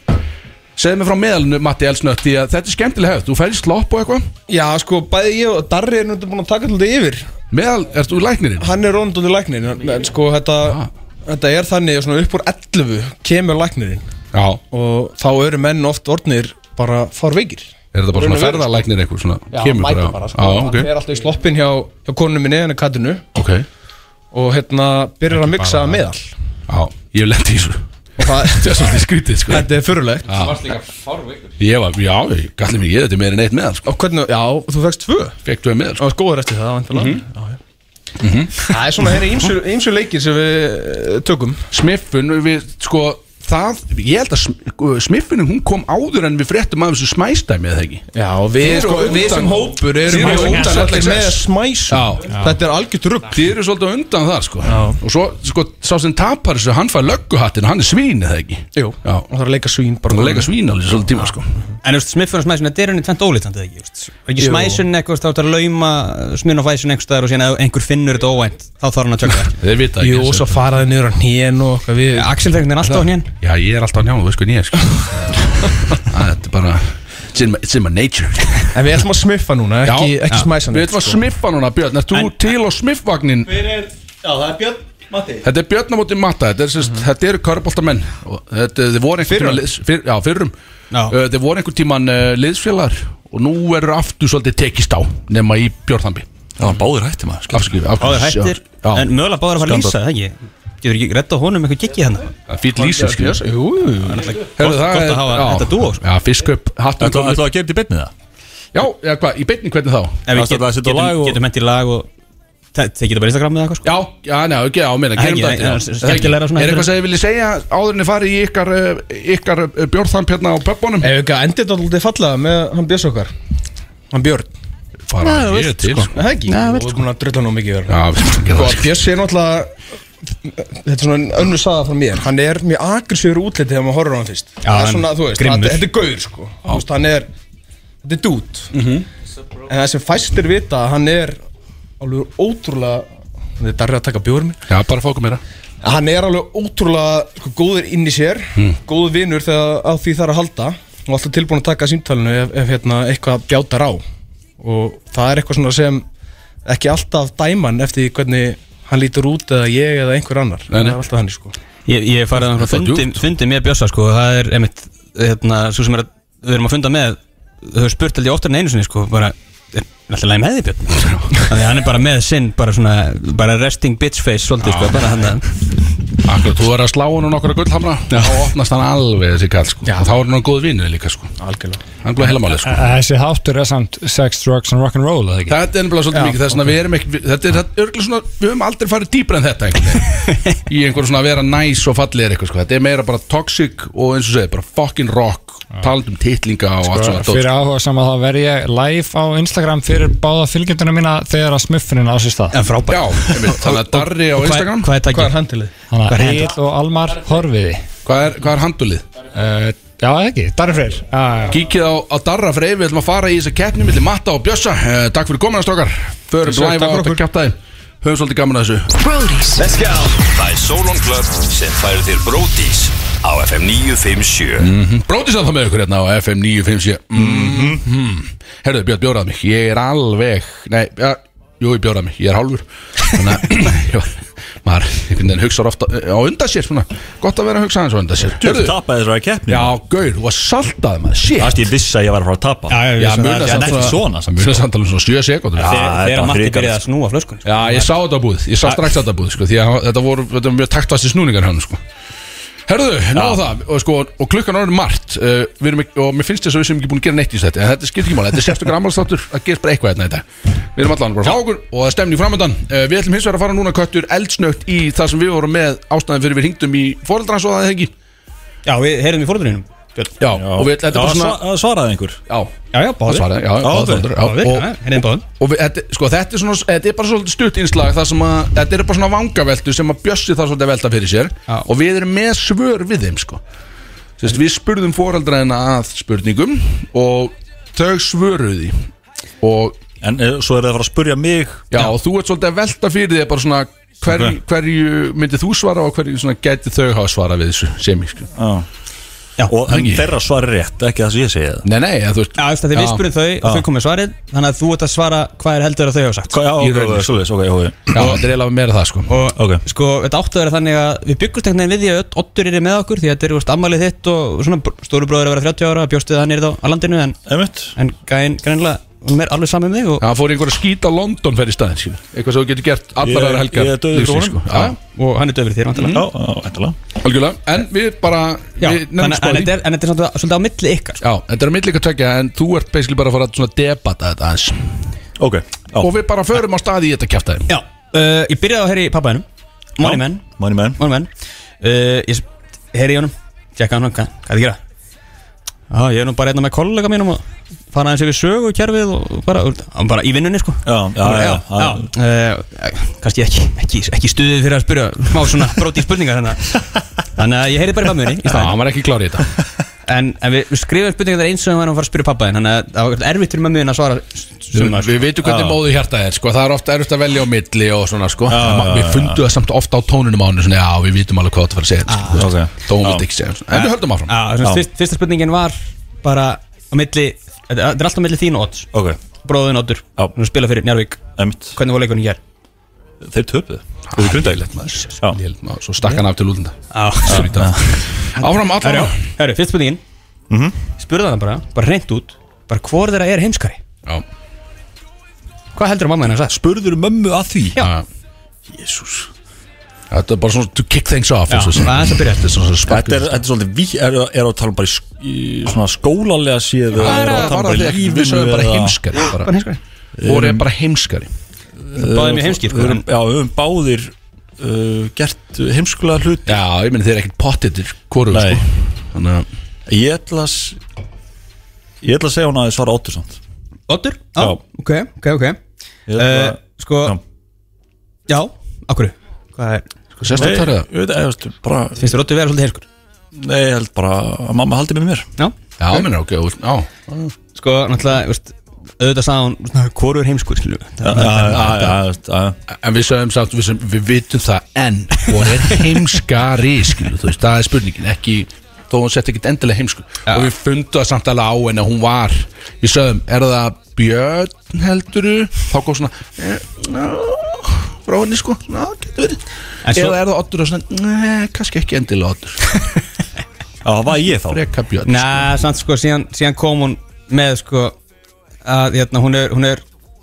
Segðu mig frá meðalinu, Matti Elsnött Því að þetta er skemmtileg hefð, þú færi slopp og eitthvað? Já sko, bæði ég og Darri er náttúrulega búin að taka alltaf yfir. Meðal, ert þú læknirinn? Hann er róndunni læknirinn en- En sko þetta Þetta er þannig svona upp úr 11 Kemur læknirinn. Já. Og þá eru menn oft orðnir Bara farveikir Er þetta bara og svona ferðalæknir eitthvað svona? Já, kemur mæta bara. sko. Já, Hann ok, er alltaf í sloppin hjá, hjá konunum minni En kattinu ok. Og hérna byrjar að mixa meðal. Já, ég hef lent í þessu. Og það (laughs) Þetta er svolítið skrítið, sko. Þetta er fyrirlegt Já. varst líka fárveikur Ég var, já, ég galli mig, ég þetta meira en eitt meðal, sko. Og hvernig, já, þú fegst tvö? Fekk þú meðal, Og varst góður eftir það, vantilega Mhm. Það er svona hérna ímsu, ímsu leikir sem við eh, tökum. Smiffun, við, sko Það, ég held að sm- smiffunin hún kom áður en við fréttum af þessu smæstæmi eða ekki? Já, við, sko, við sem hópur erum mjög undan LXS. með smæsum. Já. Þetta er algjört rugg Þið eru svolítið undan þar sko. Og svo, sko, sá sem tapar þessu Hann fær lögguhattin, hann er svín eða ekki? Jú, Já, og það er að leika svín bara hann er að leika svín alveg svolítið tíma sko. En Smiffun og Smæsun, þetta er henni tvent ólítandi eða ekki ekki. Smæsun eitthvað, þá er að lauma Smirn og Væsun einhver staðar og síðan ef einhver finnur þetta óvænt þá þarf hann að tjöka það Þið vita ekki Jú, og svo faraði niður á hnén og eitthvað við Axel er alltaf á hnén Já, ég er alltaf á njánum, þú veist hvað ég er sko. (laughs) Æ, Þetta er bara It's in my, it's in my nature. En við ætlum að smiffa núna, ekki, ekki smæsa Við ætlum að smiffa núna, Björn. Ert þú til á smiffvagnin? Fyrir, já það er Björn Matti. Þetta er Björn á móti matta. Þetta, er, sérst, þetta eru körbóltamenn Og þetta, þið voru einhvern tímann liðs, fyr, Já, fyrrum. Uh, Þið voru einhvern tíman uh, liðsfélagar. Og nú eru aftur svolítið tekist á Nema í Björnhambi Já, hann báður hætti maður Báður hættir, en mögulega báður að fara að lýsa það ekki Getur ekki redda honum eitthvað giggi hann er fýll. Herðu, það gott er- að hafa já. þetta dúo, sko. Já, fisk upp hattum Ætlaðu ætlaðu að gera þetta í beinni það? Já, já, hvað, í beinni hvernig þá? Er á getum, og- getum hendi í lag og Þe- Þeir geta bara Instagram með eitthvað sko Já, já, neða, ekki, já, meina, er gerum ekki, þetta það er já. svona Er eitthvað sem þið viljið segja áður en þið farið í ykkar, uh, ykkar uh, bjórþamp hérna á pöppunum? Ef við ekki að enda þetta alltaf fallega með hann Björns okkar Hann Björn Fara, Já, þú ég er veist, til, sko. sko Það er ekki, Já, þú vel, er búin að drulla nú mikið Já, Sko, sko. Björns er náttúrulega Þetta er svona önnu saga frá mér. Hann er mjög agressífur útliti þegar maður horfir á hann fyrst. Já, Það er hann svona, þú veist, grimmur. þetta þetta er gaur sko. Þú veist, hann er Þetta er dút. En það sem fæstir vita að Hann er alveg ótrúlega Þetta er darrið að taka bjóður minn Já, bara fókum meira. Hann er alveg ótrúlega sko, góður inn í sér. Mm. Góður vinur þegar á því þarf að halda. Og alltaf tilbúin að taka símtalinu ef, ef hérna, eitthvað bjátar á. Og það er eitthvað svona sem Ekki alltaf dæman eftir því hvernig Hann lítur út eða ég eða einhver annar. Nei, nei. Það er alltaf hann sko. Ég, ég farið að Það er fundi, djúpt. fundi með Bjössa sko. Það er einmitt hérna, Svo sem er að við erum að funda með Þau hefur spurt held ég oftar en einu sinni sko. Bara, er alltaf læg með (laughs) því Björn? Þannig að hann er bara með sinn Bara svona, bara resting bitch face Svolítið sko, bara hann að Akkur, þú er að slá hann og nokkura gullhamra Þá opnast hann alveg þessi kall, sko. Og þá er hann góð vinnu líka, sko. Hann er heila málið, sko. Þessi þáttur er samt sex, drugs and rock'n'roll? Þetta er nefnilega svolítið mikið þess að við erum ekki Þetta er, þetta er svona, við höfum aldrei farið dýpra en þetta (laughs) Í einhverju svona að vera næs og eitthvað sko. Þetta er meira bara toxic og eins og segir bara fucking rock Talandi um titlinga og allt svona dót. Fyrir áhuga saman þá verð ég live á Instagram fyrir báða fylgjenduna mína þegar að smuffunin á sér stað. En frábært. Já, einmitt, þannig að Darri á Instagram. Hvað er Hvað er handilið? Þannig Hvað að er Egil og Almar horfiði Hvað er, hvað er handulið? uh, Já, eða ekki, Darri Freyr. Já, já. Kíkið á, á Darra Frey, við ætlum að fara í þessa keppni millir Matta og Bjössa. Uh, Takk fyrir komuna strókar Förum Takk live á fyrir þetta kjátaði höfum svolítið gaman að þessu. Brodís Let's go. Það er Solon Club sem færir þér Brodís á FM 957 mm Brótið sá það með ykkur hérna á FM 957 mm -hmm. Herðu, Björn, bjórað mig. Ég er alveg, nei, ja, jú, ég bjórað mig. Ég er hálfur. Þannig að, (clears throat) maður, einhvern veginn hugsa ofta á undan sér svona. Gott að vera að hugsa aðeins á undan sér. Þú tapaði þessari keppni Já, gaur, þú var saltaði maður, shit. Það ég vissi að ég var að fara að tapa. Já, Já, muna En samt ekki svona Það muna samt alveg svona 7 sekúndur. Já, Þegar Matti byrjaði að snúa flöskun Já, ég sá þetta á búið, ég sá strax þetta á búið sko, Því að þetta voru, mjög taktvasti snúningar hann sko. Herðu, náðu það. Og, sko, og klukkan er orðin margt uh, erum Og mér finnst þess að við sem ekki búin að gera neitt í þetta. En þetta skipt ekki máli, þetta er sérstaklega ammálstáttur Það gerist bara eitthvað hérna dag. Við erum allan bara frá okkur og það er stemning framöndan uh, Við ætlum hins vegar að fara núna köttur eldsnögt Í það sem við vorum með ástæðan fyrir við hringdum í Fóreldrans og það er ekki? Já, við heyrðum í fóröldurinnum Já, og við, þetta er bara svona sva- Svaraði einhver. Já, Já, já, það báðir. Svaraði, já, já, Já, báðir, ok. já, Báðir, og- já, sko, þetta, er svona, þetta er bara svolítið stutt innslag Það sem að, þetta er bara svona vangaveltu sem að Bjössi þarf svolítið velta fyrir sér. Já. Og við erum með svör við þeim, sko. Sest, Við spurðum foreldraðina að spurningum Og þau svöruðu því. Og, En eh, svo er það að fara að spurja mig. Já, og þú ert svolítið að velta fyrir því Bara svona, hverju, hverju myndið þú svara Og hverju svona Já. Og þeirra svar er rétt, ekki það sem ég segi það. Nei, nei, að þú veist Já, veist að þið spurðum þau og þau komið svarið Þannig að þú ert að svara hvað er heldur að þau hafa sagt. Já, ok, rauninni, ok, ok, Já, þetta er eiginlega meira það, sko. Og Ok. sko, þetta áttu að vera þannig að við byggumst einhvern veginn við því að Oddur er með okkur Því að þetta er veist, ammalið þitt og svona stóru bróður að vera 30 ára Bjóstu að hann er þá á landinu En, Einmitt. en gæinn greinlega, er alveg saman með þig og, hann fór í einhverja skýt á London fyrir staðin, skilur Eitthvað sem þú getur gert allar aðra helgar ég er dauður fyrir honum. sko. Já, og hann er döfrið þér vantilega Já, já, ætlalega Algjörlega, en við bara Já, við nefnum þannig, en, spáði þetta er, en þetta er svolítið, svolítið á milli ykkar sko. Já, þetta er að millika tökja en þú ert basically bara að fara að svona debata þetta aðeins. Ok, já. Og við bara förum á staði í þetta kjæftæði Já, uh, ég byrjaði að heyri í pappaðinum. Money Man, Money man. Money Man. Uh, Ég heyri í honum, tjekka hann hvað, hvað er að gera Já, ég er nú bara einna með kollega mínum og fara aðeins yfir sögu kerfið og bara, og bara í vinnunni sko. Já, já, já, já, já. Uh, kannski ekki, ekki, ekki stuðið fyrir að spyrja má svona bróti spurningar þannig (laughs) að- þannig að ég heyri bara í í Já, hann var ekki klár í þetta (laughs) En, en við, við skrifum spurningar þar eins og hann var að fara að spyrja pappa þinn Þannig að það var erfitt fyrir mömmuðin að svara Við, sumar, við veitum hvernig Já. móðu hjarta er sko. það er ofta erfitt að velja á milli og svona sko. Já, En ma- já, Við já. fundum það samt ofta á tónunum á hann svona, Já, við vitum alveg hvað þetta fara að segja sko, þú ok. veist. Þó hún vildi ekki segja En við höldum áfram Já, svona, Já. fyrst, Fyrsta spurningin var bara á milli Þetta er alltaf á milli þín og odds Ok, Bróðin oddur, Já. hún spila fyrir Njarvík Hvernig var leikunni hér? Þeir Þeir Lélegt, maður. Já. Lélegt, maður. Svo stakk hann af til útlunda Áfram, allan herru, fyrst spurningin. Mhm. Spurði hann bara, bara hreint út Bara hvor þeirra er heimskari? Já, Hvað heldur að mamma hennar sagði? Spurður mömmu að því? Já. Jésús Þetta er bara svona to kick things off Já, og aðeins að byrja. Þetta er svona Þetta er, er svolítið ví, er, er að tala um bara í, í svona skólalega séð eða Það er að að tala bara bara í þegar við lífinu sögum bara heimskari. Voru er bara heimskari Báðið mér heimskir Við sko já, við höfum báðir uh, gert heimskulega hlut Já, ég meni þeir eru ekkert pottitir Hvoru Nei. sko. Þannig að Ég ætla að s- Ég ætla að segja hún að þið svara óttur samt. Oddur? Já. Ok, ok, ok. Ég ætla uh, að- Sko, Já. já, okkur Hvað er, Sko, að Nei, það ég veit, ég veist, bara finnst þér Oddur vera svolítið heimskur? Nei, ég held bara að mamma haldi með mér. Já. Já, meni, ok, og- já. Sko, náttúrulega, veist auðvitað sagði hún, svona, hvoru er heimskur, En við sögum samt, við, við vitum það En Voru er heimskari Skilu, þú veist, það er spurningin Ekki Þó hún sett ekkert endilega heimsku Já. Og við fundum það samt alveg á henni að hún var Við sögum, er það Björn helduru Þá kom svona eh, ná, Frá henni sko, ná, getur verið. En svo- Eða er það Oddur og svona, neð, kannski ekki endilega Oddur. Já, það var ég þá. Freka Björn Nei, samt sko, síðan, síðan kom hún með, sko að, hérna, hún er, hún er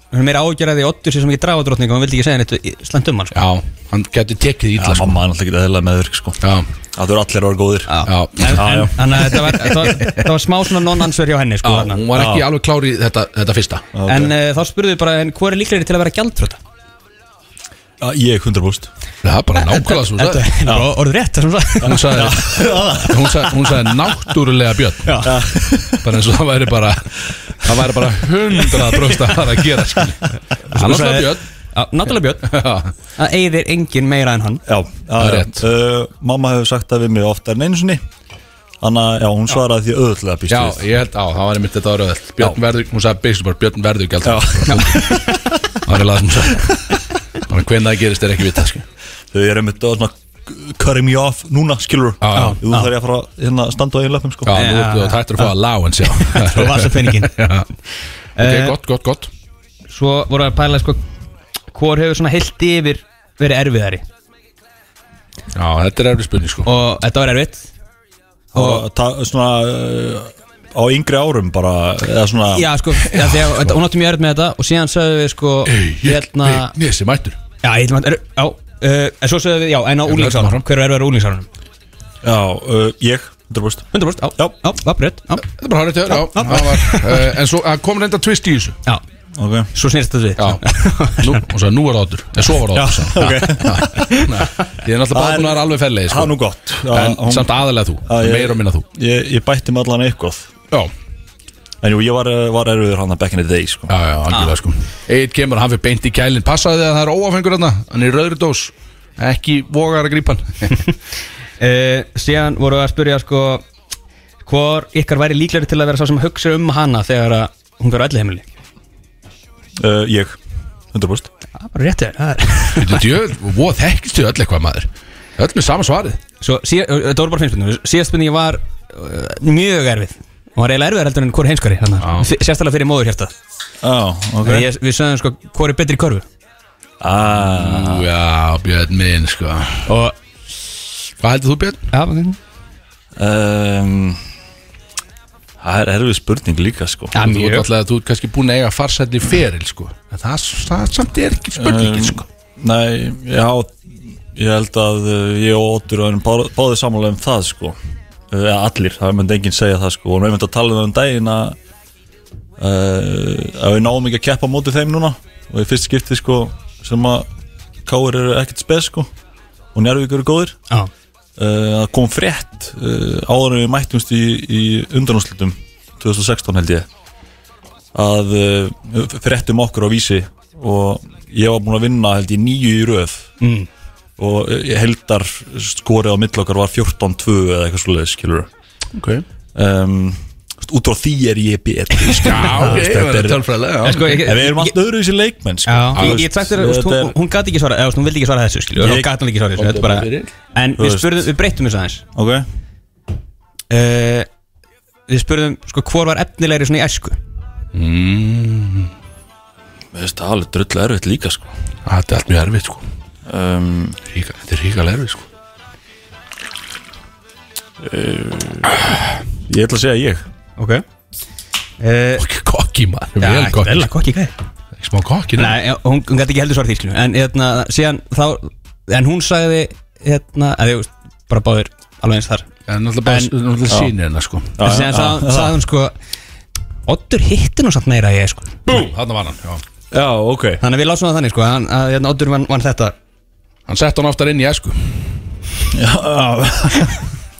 hún er meira ágjörði Oddur sér sem ekki drafa drottning og hún vildi ekki segja neitt slæmt um hann, sko. Já, hann getur tekið Já, ítla sko. mamma er náttúrulega ekki eðlilega meðvirk sko. Já, Það eru allir að vera góðir. Já, Já, já. Þannig að þetta var, smá svona non-answer hjá henni, sko já hún var ekki Já. alveg klári þetta, þetta fyrsta. En uh, þá spurðu við bara, hvað er líklegri til að vera gjaldröta? Já, Ég 100% Það er bara nákvæmlega svo Þetta sagði. er orðið rétt, það Hún sagði, hún sagði, hún sagði náttúrulega Björn. Já. bara eins og það væri bara það væri bara hundra bróst að fara að gera var sagði- Björn. Náttúrulega Björn. (laughs) Það eigðir engin meira en hann. Já, Það er rétt. uh, Mamma hefur sagt það við mig oftar en einu sinni. Þannig að, já, hún svaraði því auðvitað býst já, við. ég held á, það var einmitt þetta var rauðveld Björn verður, hún sagði basically bara Björn verður gælt Já. (laughs) það var það sem hún sagði. Hvernig það gerist er ekki vita sko. Þau eru með þetta svona Cutting me off núna, skilur Já, já. Þú þarf ég að fara hérna að standa á einu löpum sko. Já, nú ertu að tættur að fá að allowance já. (laughs) Og vasapenningin. (laughs) Já. Ok, Eh, gott, gott, gott. Svo voru að pæla sko Hvor hefur svona heilt yfir verið erfiðari? Já, þetta er erfið spurning sko. Og þetta var erfitt. Og það svona uh, á yngri árum bara eða svona Já sko, já, þegar, þetta, hún átti mjög erfitt með þetta Og síðan sögðu við sko Hérna Nesi mættur. Já, ég að, er- já uh, En svo sögðu við, já, en á Ég úlingsárunum Hver er erfiðar á úlingsárunum? Já, uh, ég, 100% 100%, já, já, já, já, breytt já. Þetta er bara hárið til já, það var, uh, En svo kom reynda twist í þessu. Já, ok. Svo snýrst þetta við. Já, nú, og svo nú var það áttur En svo var það Já, áttur ok. (laughs) Ég er náttúrulega bara búin að vera alveg fellegi Það er nú gott. Já, En samt aðalega þú, Já, meira og minna þú. Ég, ég bætti með allan eitthvað. Já, En jú, ég var, var erfiður hann að back in the day sko. Já, já, algjörlega sko. Eitt kemur, hann fyrir beint í kælinn. Passaði þið að það er óafengur hann Hann er í rauðri dós. Ekki vogar að grípa hann. Uh, (laughs) Síðan voru að spyrja sko Hvor ykkar væri líklegri til að vera sá sem hugsa um hana Þegar að hún fyrir öllu heimili uh, Ég, 100% Það er bara rétt þér það er- Þetta djöð, og þekkistu öll eitthvað maður? Öll með sama svarið. Svo, síð, þetta voru bara fimm spurningar. Síðast spurningi var uh, mjög erfið Hún var eiginlega erfiðar heldur en hvor heimskari Sérstæðlega fyrir móður Já, ég, Við sögum sko, hvor er betri í körfu. Ah. Já, Björn minn sko. Og Hvað heldur þú Björn? Já, ok. Um, Það er erfið spurning líka sko. Þú ert alltaf þú ert kannski búin að eiga farsætli feril sko. En það, það samt er ekki spurningin sko. Nei, já Ég held að uh, ég og Óttur erum bá, báðið samanlega um það sko uh, Allir, það myndi enginn segja það sko. Og við myndum að tala um það um daginn að uh, að við náum ekki að keppa á móti þeim núna. Og í fyrst skipti sko sem að Káur eru ekkert spes sko. Og Njárvík eru góðir. Uh, að kom frétt uh, áður en við mættumst í, í undanúslutum 2016 held ég að uh, fréttum okkur á vísi. Og ég var búinn að vinna held ég nýju í röð. Mm. Og uh, heldar skorið á mill okkar var 14-2 eða eitthvað svoleiðis skilur Ok um, út frá því er ég betri. Já, ok, það þetta er tölfræðilega. En sko, ég- við erum allt öðru í þessi leikmenn sko. Já, ég, ég tætti þér, þú veist, þetta hún, er- hún gæti ekki svara, eða þú veist, hún vildi ekki svara þessu, skilju, hún Ég- gæti hún ekki svara þessu, þetta er bara, en Þú við veist. spurðum, við breyttum þessu aðeins, Ok uh, við spurðum, sko, hvor var efnilegri svona í æsku? mm. Mér finnst það alveg drullu erfitt líka sko Þetta er allt mjög erfitt sko um, Ríka, Þetta er ríkalega erfitt sko. Uh, Ég ætla að segja ég. Ok. Uh, Kokki maður, Já, vel ekki kokki. vel að kokki, hvað? Smá kokki Nei, já, hún, hún gæti ekki heldur svara því, skilju, en hérna, síðan þá, en hún sagði, hérna, að veist, bara báðir alveg eins þar. En náttúrulega bara- náttúrulega sýnir hennar, sko. En síðan sagði sagði hún, sko, Oddur hitti nú samt meira en ég, sko. Bú, þarna var hann, já. Já, ok. Þannig að við lásum það þannig, sko, að, að hérna, Oddur vann, vann þetta. Hann sett hann oftar inn í esku Já,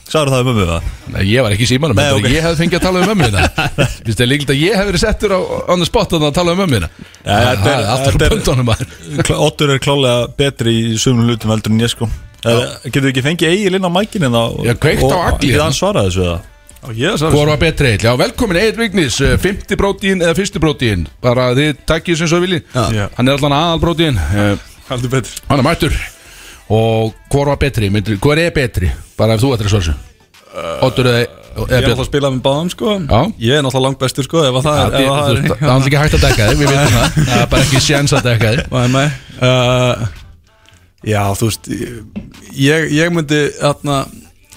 Sagður það um mömmu það? Nei, ég var ekki í símanum Nei, Nei, ok. Ég hefði fengið að tala um mömmina (laughs) Finnst þið líkt að ég hef verið settur á on the spot að tala um mömmina Ja, þetta er- Alltaf þetta er- pöntunum Oddur er klálega betri í sumum hlutum heldur en ég sko. Getur við ekki fengið eigin inn á mækin en það Já, kveikt á agli Getur hann svarað þessu eða? Hvor var betri eitt? Já, velkomin Egil Vignis 50 brótíin eða fyrsti brótíin Bara þið takkið sem svo vilji Hann er allan aðal brótíin Haldur betur. Hann er mættur Og hvor var betri? Myndir, hvor er betri? Bara ef þú ættir að svara þessu. Oddur eða Ég er náttúrulega að spila með báðum sko. Já. Ég er náttúrulega langt bestur sko það er, alltaf ekki hægt að dekka þig, það. Er bara ekki séns að dekka þig. Uh, Já, þú veist Ég, ég myndi atna,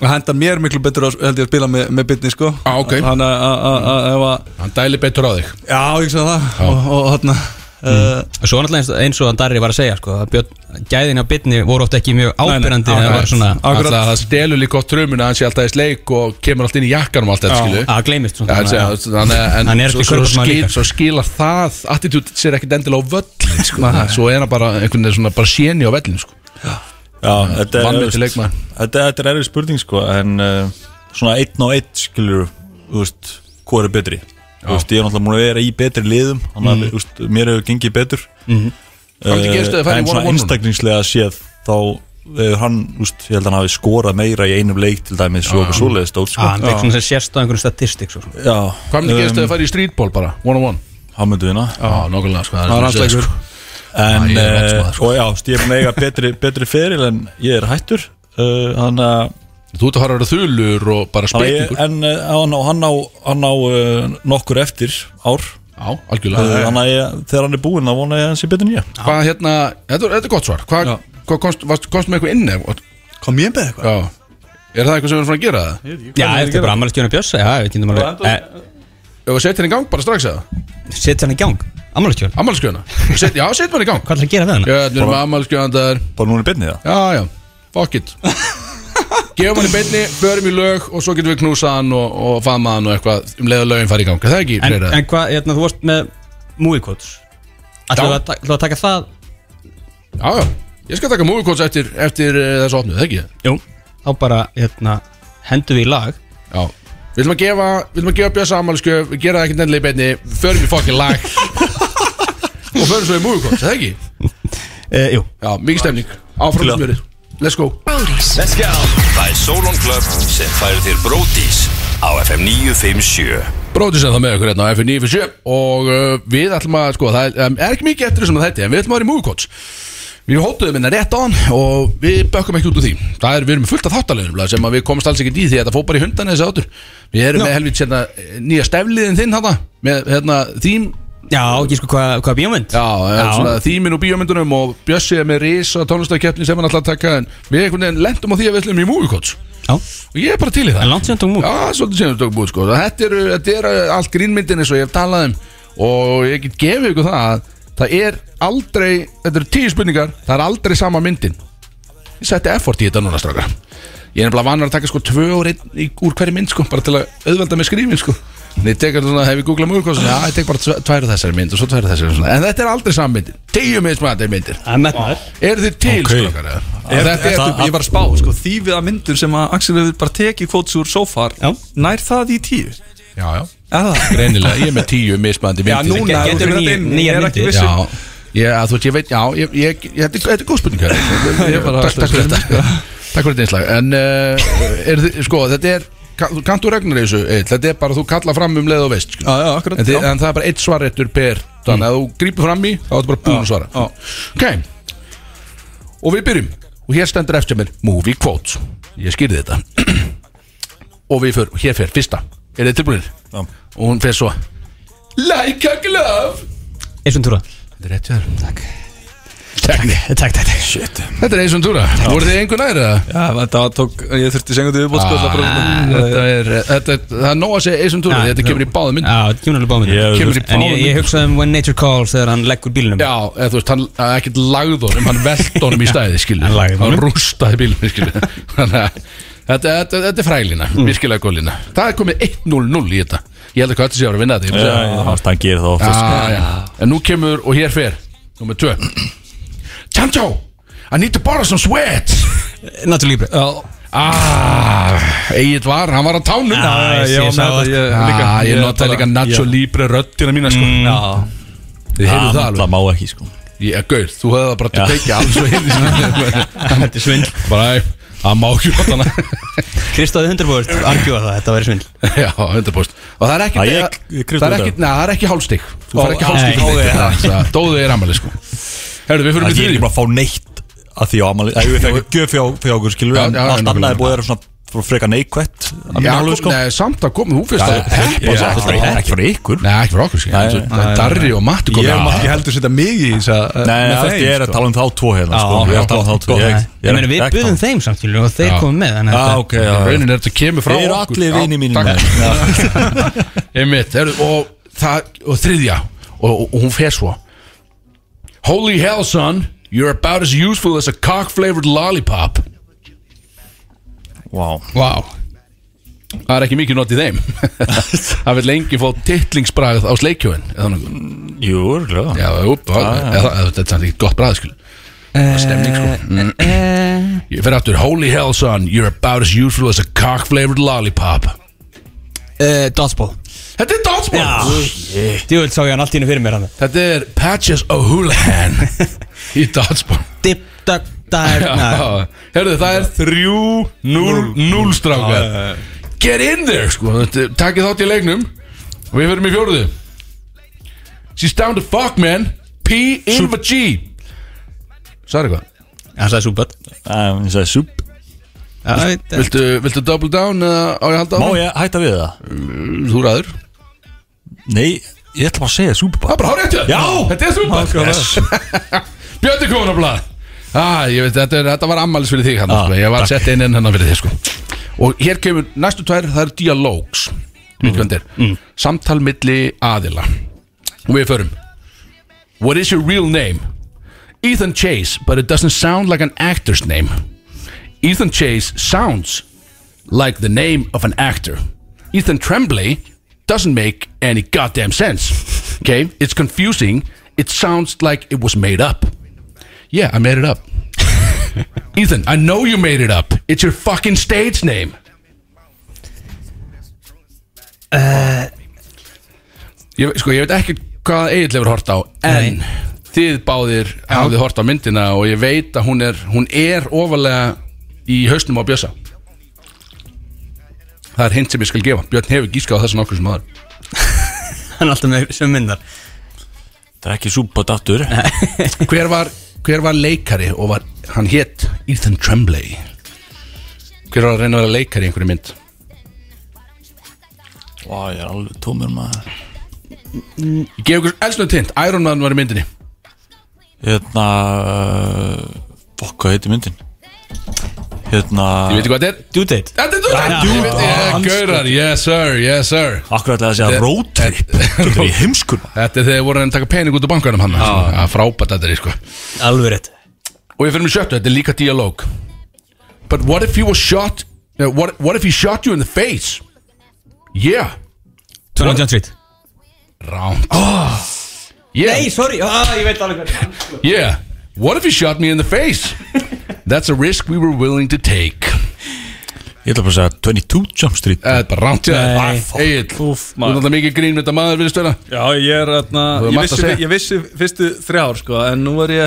henda mér miklu betur að, að spila með, með bitni sko. Ah, ok. Þannig að- að að- ef að Hann dæli betur á þig. Já, ég sagði það. Og, og þarna uh, svo náttúrulega eins, eins og Darri var að segja sko, að björn, gæðin á bytni voru oft ekki mjög ábyrjandi Nei, það var svona Alltaf það stelur líka á trumuna Hann sé alltaf í sleik og kemur alltaf inn í jakkanum Allt þetta Já. skilu Það að er svo, ekki svo, körfuboltamaður skil, líka. svo skilar það Attitút sér ekkit endilega á völlin sko. Svo er hann bara einhvern veginn svona bara séni á vellin sko. Já, þetta er er erfið spurning sko En uh, svona einn og einn skilur Þú veist, hvað er betri veist, ég er náttúrulega múin að vera í betri liðum Þannig að þú veist, mér hefur gengið betur. Mhm. Þið færi í En svona einstaklingslega séð Þá hefur hann, veist, ég held að hann hafi skorað meira Í einum leik til dæmis og eitthvað svoleiðist stóð, sko. Ah, hann fekk svona sem sérst á einhverjum statistik svo. Já Hvað myndi gerast ef um, þið færi í streetball bara? One on one Hann myndi vinna. Já, nokkulega Það er hans leikur. En, Já, ég er uh, oddsmaður, og já, ég er að eiga betri, betri feril en ég er hættur. Uh, Þannig að Þú ert að fara að vera þulur og bara spekingur En uh, hann á, hann á, hann á uh, nokkur eftir ár Já, algjörlega Þannig að ég, þegar hann er búinn þá vona ég að hann sé betur ég Hvað hérna, þetta er, þetta er gott svar Hvað, hvað komst, varst, komst með eitthvað inn eða? Kom ég með eitthvað? Já Er það eitthvað sem við erum frá að gera það? Já, þetta er bara ammælistjónu Björs Já, ég veit ekki um alveg Eh, Ef við setja hann í gang bara strax eða? Setja hann í gang? Ammælistjónu? Ammælistjóna Set, Já, setja hann í gang Hvað ætlar að gera við hann? Já, við erum ammælistjónandar Bara núna í beinni það? Já, já, fuck it (laughs) Gefum hann í beinni, förum í lög og svo getum við knúsað hann og, og faðma hann og eitthvað um leið að lögin fara í gang. Er Það ekki, En, Freyra? en hvað, hérna, þú varst með movie quotes. Ætlaðu að, ta- ætlaðu að taka það? Já, já, ég skal taka movie quotes eftir, eftir uh, þessu opnuð, það ekki? Jú. Þá bara, hérna, hendur við í lag. Já. Við ætlum að gefa, við ætlum að gefa Björns ammálskjöf Við gera það ekkert endilega í beinni Förum í fucking lag. (laughs) Og förum svo í movie quotes, það ekki? uh, Jú. Já, mikið stemning. Áfram að- smjörið Let's go. Let's go. Það er Solon Club sem færir þér Bródís á FM 957 Bróðis er það með okkur hérna á F957 og uh, við ætlum að, sko, það er, um, er ekki mikið eftir þessum að þetta, en við ætlum að vera í movie quotes. Við hóttuðum hérna rétt á hann og við bökkum ekki út úr því. Það er, við erum fullt af þáttalegum sem að við komumst alls ekki í því að þetta fór bara í hundan þessi áttur Við erum með helvít hérna, nýja stefliðin þinn hana með hérna, þím Já, ekki sko hvað hva bíómynd? Já, þímin og bíómyndunum og Bjössi er með risa tónlistarkeppni sem hann að taka en við einhvern veginn lendum á því að við ætlum í Já. Og ég er bara til í það. En langt síðan tók múk Já, svolítið síðan tók múk sko. Þetta er, þetta er uh, allt grínmyndin eins og ég hef talað um. Og ég get gefið ykkur það að Það er aldrei, þetta eru tíu spurningar Það er aldrei sama myndin. Ég setti effort í þetta núna strákar. Ég er nefnilega vanar að taka sko tvö í- úr hverju mynd sko Bara til að auðvelda með skrifin sko ég tek svona, hef ég googlað mjög hvað Já, ég tek bara tve- tvær af þessari mynd og svo tvær af þessari svona. En þetta er aldrei sama myndin Tíu mismæðandi myndir Það er metnaður Er þið til Ok. strákar eða? Er, Þetta er það, ég var að spá, sko, þýfið að myndun sem að Axel hefur bara tekið kvóts úr so far Já. Nær það í tíu? Já, já Er það? Greinilega, ég er með tíu mismæðandi Já, myndir núna, Getur fyrir þetta inn, nýjar ég er ekki myndir. vissi Já, ég, að þú veist, ég veit, já, ég, ég, ég, þetta er- þetta er góð spurning Kari. (laughs) Ég bara- Takk takk fyrir þetta Takk fyrir þetta einslag En, uh, er, þið- sko, þetta er þú regnur í þessu, Egill? Þetta er bara, þú kalla fram um leið og veist sko. Já, já, akkurat en, þið, já. en það er bara eitt svarréttur per Þannig að þú grípur fram í, þá ertu bara búin að svara já. Ok Og við byrjum Og hér stendur eftir mér Movie quotes Ég skýrði þetta Og við fyrir, hér fyrir, fyrsta Er þið tilbúinir? Já. Og hún fyrir svo Like a glove Eison túra Þetta er rétt hjá þér Takk Takk. Takk, takk, Þetta er eins og túra Voru þið einhver næri eða? Já, þetta tók, ég þurfti sengundu viðbót sko, það Ah, Þetta. er, þetta er, það er nóg að segja eins og túra Þetta kemur í báðum mynd Já, þetta kemur alveg Kemur í En báðum ég, ég mynd hugsaði um When Nature Calls þegar hann leggur bílunum Já, eða þú veist, hann ekkert lagði honum Hann veldi honum í stæði, skilju Hann rústaði bílum, skilju (laughs) Þetta, þetta, þetta er frælina, Mm. virkilega góðlina Það er komið 1-0-0 í þetta. Ég held að hvað þetta sé að vera að vinna þetta það. En nú kemur, og hér fer Númer 2 Chancho, I need to borrow some sweats Natur Libre Ah, Egil var, hann var á tánum. Já, ég ég var með það. ég Ah, líka ég notaði líka Nacho Libre röddina mína sko. Já, Þið heyrðu það Það alveg má ekki sko. Ég, gaur, þú hefði það bara til Já. að kveikja alls og heyrði (laughs) Þetta er svindl. Bara, æ, það má ekki nota hana. (laughs) Kristóði 100% argjúa það, þetta væri svindl. Já, 100% Og það er ekki Já, ég- ég kristó Það er þetta. ekki, neða, það er ekki hálfstig. Þú fær Ó, ekki á, hálfstig nei. Það- Dóðu er amali sko Herru, við fyrir Það með er ekki bara að fá neitt að því á amali Það er ekki gjöf fjá, fjá okkur skilur Já, En allt annað er búið að vera svona frá freka neikvætt að sko. nei, samt að koma, þú fyrst Já, að ekki- ykkur. Fyrir skil nei, Darri og Matti Ég komið ekki heldur setja mig í þess að Nei, það er- ég er að tala um þá tvo hérna sko. Ég er að tala um þá tvo. Ég- Ég ég meina við að buðum tala- þeim samtílu og þeir komum með að þetta- er kemur frá Þeir eru okkur. (laughs) og, það, og þriðja og, og, og hún fer svo Holy hell son You're about as useful as a cock-flavored lollipop. Vá Vá Það er ekki mikið notið þeim. (laughs) Það vil lengi fá titlingsbragð á sleikjóin nokkuð Jú, örgulega. Já, þetta er ekki gott bragð skil Það er stemning sko. Mm. Ég fer aftur Holy hell son You're about as useful as a cock-flavored lollipop. Eh, Dodgeball Þetta er dodgeball. Djúvel sá ég hann allt í hennu fyrir mér hann. Þetta er Patches O'Houlihan (laughs) Í dodgeball. Dip, duck, dive Herðu, það er 3-0 strákar. Get in there sko. Takið þátt í leiknum. Og við fyrir í fjóruðu She's down to fuck man. P in the G. Sagði eitthvað? Það sagði súpat Það sagði súp. Viltu, viltu double down Má áfram? ég hætta við það? Þú ræður Nei, ég ætla bara að segja súp Það er bara hárið Já Þetta er súpa Yes. (laughs) Björn er komin á blað ah, ég veit, þetta, er, þetta var ammælis fyrir þig hann Ah, sko. Ég var sett inn inn hann fyrir þig sko. Og hér kemur næstu tvær Það eru dialogs mm. mm. Samtal milli aðila Og við förum What is your real name? Ethan Chase But it doesn't sound like an actor's name Ethan Chase sounds like the name of an actor. Ethan Tremblay doesn't make any goddamn sense. Okay? It's confusing. It sounds like it was made up. Yeah, I made it up. (laughs) Ethan, I know you made it up. It's your fucking stage name. uh, Ég, sko, ég veit ekki hvað Egil hefur hort á En þið báðir hafið hort á myndina Og ég veit að hún er Hún er ofalega í hausnum á Bjössa Það er hint sem ég skal gefa. Björn hefur gískað á þessan okkur sem aður (laughs) Hann er alltaf með sem myndar. Það er ekki súpa dattur (laughs) hver, var, hver var leikari og var, hann hétt Ethan Tremblay? Hver var að reyna að vera leikari í einhverju mynd? Vá, ég er alveg tómur maður. Ég gef ykkur elsnöð tint Iron Man var í myndinni. Hérna uh, Fokk, hvað heitir myndin? Hérna Ég veit ekki hvað þetta er. Due date. Þetta er due date. Veit ég, Gaurar, yes sir, yes sir. Akkur ætlaði að segja road trip Þetta er í heimskur (laughs) Þetta er þegar voru að taka pening út á bankanum hann. Það er frábært þetta er sko. Alveg rétt. Og ég fyrir með sjöttu, þetta er líka dialóg But what if he was shot uh, what, what if he shot you in the face? Yeah. 21 Jump Street. Ránt oh. yeah. Nei, sorry, ah, ég veit alveg hvað Yeah. What if he shot me in the face? (laughs) That's a risk we were willing to take. Ég ætla bara að segja 22 Jump Street. Það er bara ránt Nei. Egil, þú er náttúrulega mikið grín með þetta maður vilja stöna Já, ég er hefur ég, að ég vissi fyrstu þrjár sko, En nú er ég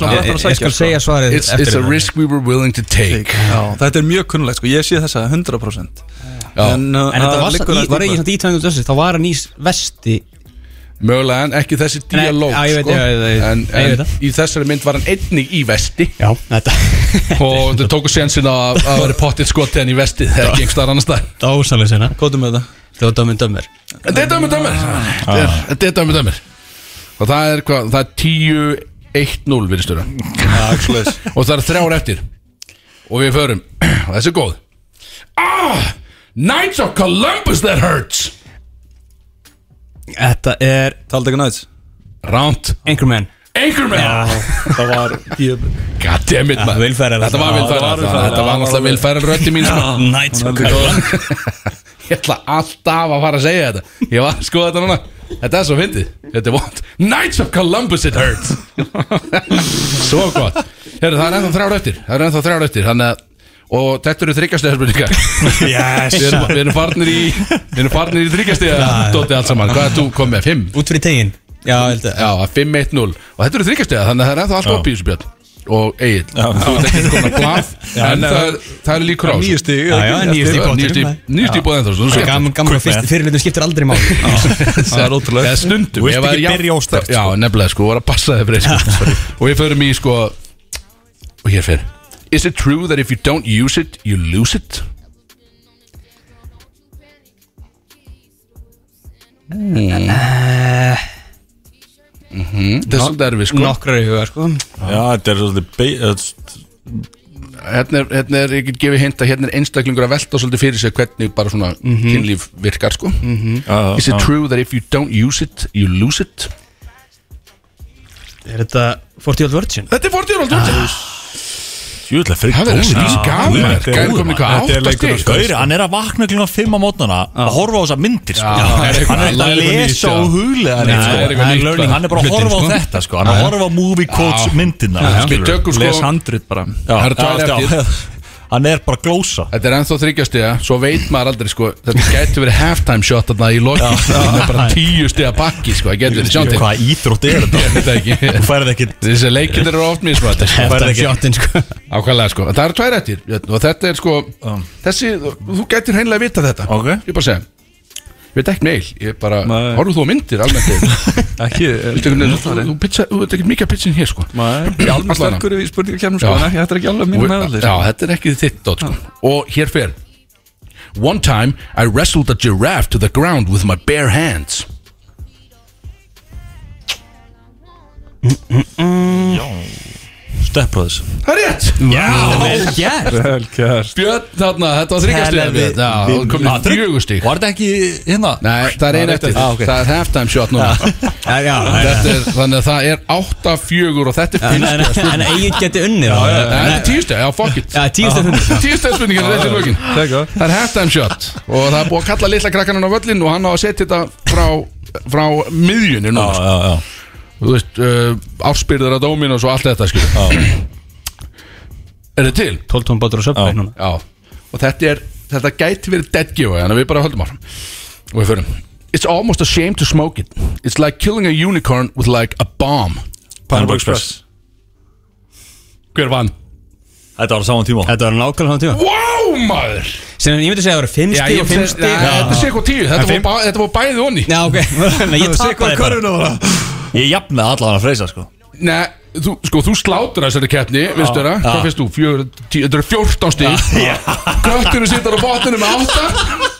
svona Ég- ég sækja skal segja svarið It's, eftir it's a risk we were willing to take. Já, þetta er mjög kunnulegt sko, ég sé þessa 100% Já. En, uh, En þetta það var, í, aðeins var ekki dýpra. samt í 20 Jump Street Þá var hann í vesti Mögulega en ekki þessi dialóg já, ég veit, sko. já, ég veit, En, ég veit en það. í þessari mynd var hann einnig í vesti. Já, þetta (laughs) Og þau tóku sénsinn að að vera pottitt skotið hann í vesti Það er ekki einhver staðar. Annars staðar Dásalega sinna. Kóttu með þetta? Það var dömmin dömmir. En Þetta er dömur dömur Þetta er- Þetta er dömur dömur Og það er hvað, það er 10-1-0 við störa Og það er þrjár eftir. Og við förum. (clears throat) Og þessi er góð. Ah, Knights of Columbus that hurts Þetta er Taldi ekki næts Ránt Anchorman Anchorman Það var Goddammit Ja, maður. Ferrell. Þetta var Já, Ferrell. Þetta var Já, Will Ferrell rötti mín sko. Nights Columbus Ég ætla alltaf að fara að segja þetta. Ég var að skoða þetta núna. Þetta er svo fyndið. Þetta er vond Knights of Columbus it hurts. (laughs) Svo gott. Heru, Það er ennþá þrjár eftir. Það er ennþá þrjár eftir. Þannig að Og þetta eru þryggjastega Yes. Við erum, við erum farnir í Við erum farnir í þryggjastega Dótið allt saman. Hvað er þú komið með? Fimm? Út fyrir tegin Já, Já, 5-1-0 Og þetta eru þryggjastega Þannig að það er ennþá allt opið í þessu björn Og Egil Þú ert ekki komin að blað En það er, það er líkur á Nýju stig Já, já, nýju stig í gaman að fyrst fyrirlutum skiptir aldrei mál Það er ótrúlega Eða stundum. Þú það er ekki byrja óstart, Já, nefnilega sko, var að passa þig fyrir sko. (laughs) Og við förum í sko Og hér fyrir Is it true that if you don't use it, you lose it? Mm. Það er svolítið erfið sko Nokkrar í huga, sko Já, þetta er svolítið Hérna er, hérna er, ég get gefið hint að hérna er einstaklingur að velta svolítið fyrir sig hvernig bara svona kynlíf virkar sko Já, Is it já. true that if you don't use it, you lose it? Er þetta 40 old virgin? Þetta er 40 ára aldrei Júðlega fyrir Það verður slís gaman. Gæði komið hvað Þetta er átta stig? Gauri, hann er að vakna klíma 5 á mótnana að horfa á þessa myndir sko. Er eitthvað- Hann er er að eitthvað nýtt, lesa og huglega er sko. nýtt, Hann sko. er bara að horfa á sko. þetta sko. Hann er að horfa á movie quotes myndina Við tökum sko. handrit bara. Já, Það tvær já, eftir. Hann er bara að glósa. Þetta er ennþá þryggjastega Svo veit maður aldrei sko Þetta getur verið halftime shot Þarna í loki sko, Það er bara tíu stiga bakki sko Það getur verið sjátt Hvað íþrótt er þetta? (laughs) Ég veit það ekki. Þú færð ekki Þessi leikir eru oft mismrætt færð ekki- Shottin, sko. Ákvæmlega sko. Það eru tvær eftir Og þetta er sko Þessi Þú getur hreinlega vita þetta. Ok. Ég bara segja Ég veit ekki meil, ég bara Horfðu þú á myndir almennt (laughs) Ekki Þú þú- veit ekki mikið að pizzin hér sko. Nei, ég er alveg sterkur í spurningakefnum sko, Já. en ekki- Þetta er ekki alveg mínu Og- meðallir Já, þetta er ekki þitt dot sko. Og hér fer. One time I wrestled a giraffe to the ground with my bare hands. Já Step Brothers. Það er rétt. Já, vel gert. Vel gert. Björn þarna, þetta var þryggjastíða Björn. Já, það kom í fjögustík Var þetta ekki hérna? Nei, það er einn eftir. Ah, ok. Það er halftime shot núna. Já, já, Þetta er, Þannig að það er 8-4 og þetta er En, en, 5 en eigin geti unnið Já, þá. já, þetta er tíusteg, já, fuck it. Já, tíu stef unnið. Tíu steg spurningin er þetta í lokin. Það er halftime shot. Og það er búið að kalla litla krakkan á völlin Og hann á að setja þetta frá, frá miðjunni núna Já, já, já Þú veist, uh, áspyrður að dómin og svo allt þetta skil Er þetta til? 12 tón bátur og söpvei núna. Já, og þetta er Þetta gæti verið dead giveaway að við bara höldum áfram. Og við förum. It's almost a shame to smoke it. It's like killing a unicorn with like a bomb. Pineapple Express Hver vann? Þetta var á saman tíma. Þetta var nákvæmlega saman tíma. Wow maður! Sem ég myndi segja að það var 5 Já, stíg ég og 5 finnst stíg Þetta sé hvað tíu. Þetta var ba- þetta var bæði onni. Já, ok. (laughs) Nei, ég tapaði bara Ég jafnaði allan að freysa sko. Nei, þú, sko, þú slátur þessari keppni Vistu það? já. Hvað finnst þú? Fjögur, tíu, þetta er 14 stíg Kötturinn sittar á botninu með 8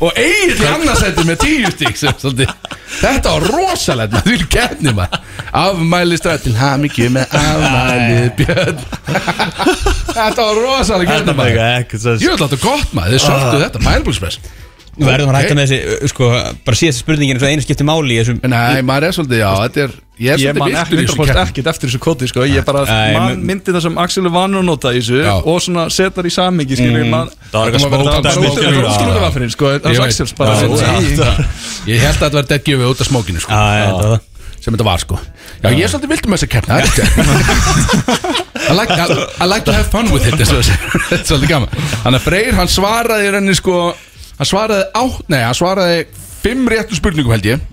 Og eigin í annarsætti með 10 stíg sem, svolítið, Þetta var rosalegt maður Því keppni maður. Afmæli stræð til hamingju með afmæli Björn. Þetta var rosalega keppni maður. Ég vil láta gott maður. Þið söldu þetta, Mælbúkspress Við verðum að hætta með þessi, sko, bara síðast spurningin er einu skipti máli í þessum Nei, maður er svolítið, já, þetta er Ég er Ég svolítið man viltur í ekki þessu 100% keppni ekkert eftir þessu koti sko. Ég bara man men- myndi það sem Axel er vanur að nota í þessu og svona setar í samingi skilur Mm. man Það var eitthvað Það var smók skilur. Já. Útskilunarafrinn sko Ég já. í- Ég held að þetta var dead giveaway út af smókinu sko. Já, þetta var sem þetta var sko Já, ég er svolítið vildur með það er rétt. I like, I, I like to have fun with it. Þetta er svolítið gaman Þannig að Freyr, hann svaraði í rauninni sko Hann svaraði á, nei, hann svaraði Fimm réttu spurningum held ég.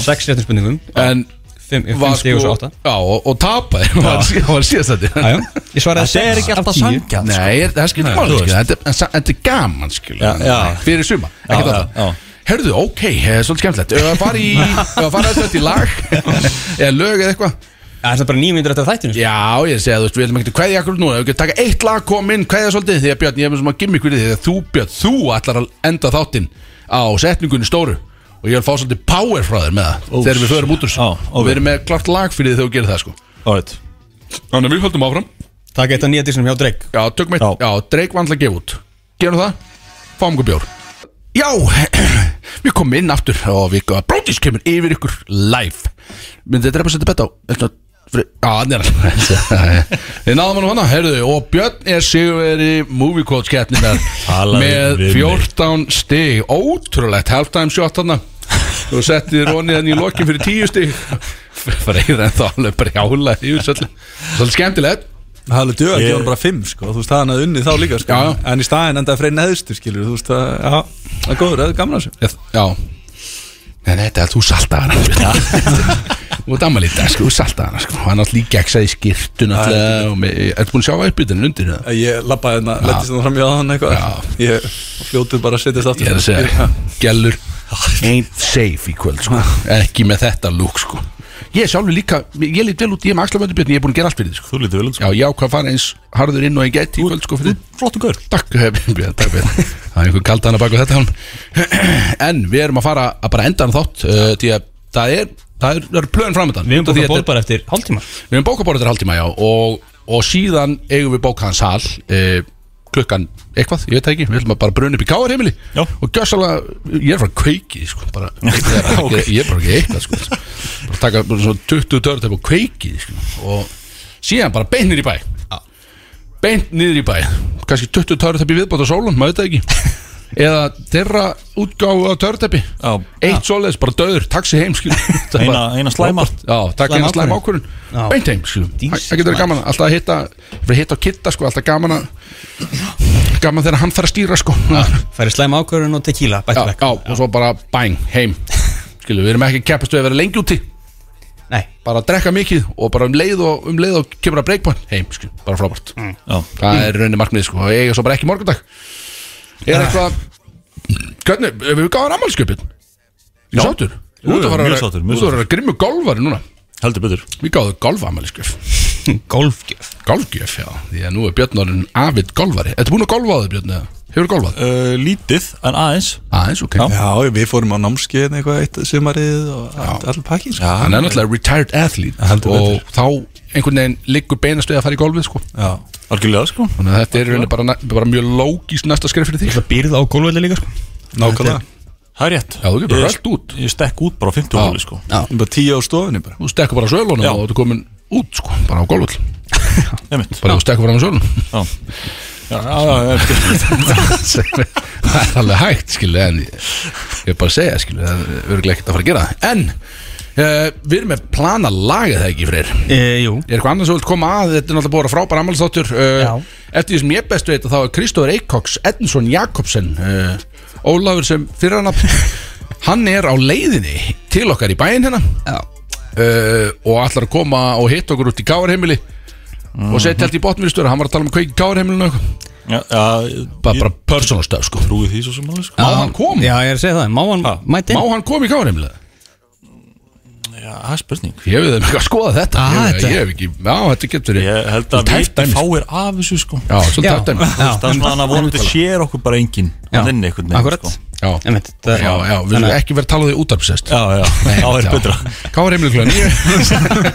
Sex réttum spurningum. En 5 var stíg og svo 8 Já, og, og tapaði. Það (laughs) var, það var síðast þetta Já, já. Ég svaraði Þetta er 6 ekki af alltaf 10 sangjant Nei, er- það skilur Nei, máli þú skilur. Þetta er- þetta er gaman skilur. Já, já. Fyrir suma, Já, ekki já, já. Herðu, ok, eh, svolítið skemmtilegt. Ef að fara í, ef að fara þetta í lag (laughs) Eða lög eða eitthvað Það er bara nýjum myndir eftir þættinu sko. Já, ég segi að þú veist, við ætlum ekki að kveðja akkur núna. Við getum taka eitt lag, kom inn, kveðja svolítið. Því að Björn, ég er með svona gimmick fyrir því að þú, Björn, þú ætlar að enda þáttinn Á setningunni stóru. Og ég vil fá svolítið power frá þér með það Ó, Þegar við förum út úr já, Og við erum með klart lag fyrir því þegar þú gerir það sko. Alright. Þannig að við höldum áfram. Takk eitt á nýja dísunum hjá Drake. Já, tökum eitt, Já. Drake að gefa út. Gerum það, fáum okkur bjór. Já, (clears throat) við komum inn aftur og við Brótis kemur yfir ykkur live. Myndið þetta setja betta á? Þetta Já, hann er hann (laughs) Við náðum hann hana, heyrðu Og Björn er sigurveri movie quotes keppninar Talaðu Með við mig. 14 stig. Ótrúlegt, halftime shot hann Þú settið Ronny hann í lokin fyrir 10 stig. Freyr en þá alveg brjála svolítið skemmtilegt. Það er alveg dög að Ég- gefa hann bara 5 sko. Þú veist það hann að unni þá líka sko. Já, já. En í staðin endaði freyr neðstu skilur Þú veist það er góður Það er gaman að þessu. Já, Nei, þetta er að þú salta hana Þú ert ammali í dag, sko, þú salta hana sko. Hann átt líka ekki í skirtun alltaf og með, Ertu búin að sjá uppbytun undir það? Ég lappaði hérna Lettist hann fram í aðan eitthvað. Ég fljótur bara að setjast aftur. Ég er að segja, gælur (laughs) Ain't safe í kvöld, sko. Ekki með þetta lúk, sko Ég er sjálfur líka, ég lít vel út, ég er með axlamöndu Ég er búin að gera allt fyrir því, sko. Þú lítið vel út Já, ég ákvað að fara eins harður inn og ég gæti í kvöld, sko fyrir Flottu gaur. Takk, Björn, takk Björn. (laughs) Það er einhver kaldana bak á þetta hann (clears throat) En við erum að fara að bara enda hann þátt uh, Því að það er Það er, það er plön framöndan Við því búin að ból bara eftir hálftíma. Við höfum bókabórið til hálftíma, já Og, og síðan eigum við bókaðan sal uh, Klukkan eitthvað, ég veit ekki Við ætlum að bara bruna upp í káar heimili Já. Og gjössalega, ég er frá kveiki sko, bara, ég, er (laughs) ekki, ég er bara ekki eitthvað sko. Bara taka bara svona 20 törn og kveiki sko. Og síðan bara beinir í bæ beint niður í bæ kannski 20 töruteppi viðbátt á sólun, maður veit það ekki (laughs) eða þeirra útgáfu á töruteppi Já. eitt svoleiðis, bara döður, taxi heim skilur. Það (laughs) er Eina- eina slæma. já, takk eina slæm ákvörðun. Já. beint heim, það getur gaman, alltaf að hitta fyrir hitta á kitta, sko, alltaf gaman að gaman þegar hann þarf að stýra, sko. Já, Færi slæm ákvörðun og tequila já, vekk og svo bara bæng, heim. (laughs) Skilur, við erum ekki að keppast við að vera lengi úti. Nei. Bara að drekka mikið og bara um leið og um leið og kemur að breakpoint heim, skilur, bara frábært. Já. Það er raunin markmið sko og eiga svo bara ekki morgundag er eitthvað hvernig, ef við gáðum ammálskjöpin Ég sáttur. Jú, Út að fara að mjög sáttur, út mjög að vera grimmu golfari núna. Heldur betur. Við gáðum golfamæliskef Golfgjöf. Golfgjöf, já. Því að nú er Björn orðin avid golfari. Ertu búin að golfa á þig Björn? eða? Hefur golfað? uh, Lítið, en aðeins. Aðeins, ok. Já, við fórum á námskeið eitthvað eitt sumarið og allir pakki sko. Hann er náttúrulega retired athlete heldur Og þá einhvern veginn liggur beinast við að fara í golfið sko. Já, algjörlega sko. Þannig að þetta er í rauninni bara, bara mjög lógist næsta skref fyrir því Það býrð á golfvelli líka sko. Nákvæmlega. Það er rétt. Já, þú getur bara Ég- rölt út. Ég stekk út bara á 50 hóli sko. Já. Bara tíu á stofunni bara. Þú stekkur bara sölunum Já. og þú er komin út sko Bara á golfvöll. Einmitt. Bara þú stekkur bara á sölunum. Já Já, já, (laughs) Það er alveg hægt skilu En ég, er bara að segja skilu Það er örgulega ekkert að fara að gera það. En uh, við erum með plana lagið það ekki freyr. E, Jú. Er eitthvað annars vilt koma að? Þetta er náttúrulega búin að frábæra ammálsþáttur uh, Eftir því sem ég best veit að þá er Kristóður Eikóks Ednsson Jakobsen uh, Ólafur sem fyrir hann Hann er á leiðinni til okkar í bæinn hérna. Uh, Og ætlar að koma og hitta okkur út í káarheimili Og setja allt í botnvíðstöru Hann var að tala um kveiki káarheimilinu og eitthvað. Já, já Bara, bara personal stöð sko. Trúið því svo sem alveg sko. Má hann koma? Já, ég er að segja það. Má hann mæti Má hann koma í káarheimilinu? Já, það er spurning. Ég við þeim ekki að skoða þetta. Ah, ég, þetta- ég hef ekki, já þetta getur Ég held að Tæft viti dæmi, sko. fáir af þessu sko. Já, svo Já. tætt dæmi. Já. Það er svona að vonandi sér okkur bara enginn Já. Hann inni einhvern Akkurat. veginn sko. Já, Einmitt, það- já, já, við viljum ekki vera að tala um því útarpsest Já, já, þá er betra. Hvað var heimilega kljóðan nýju?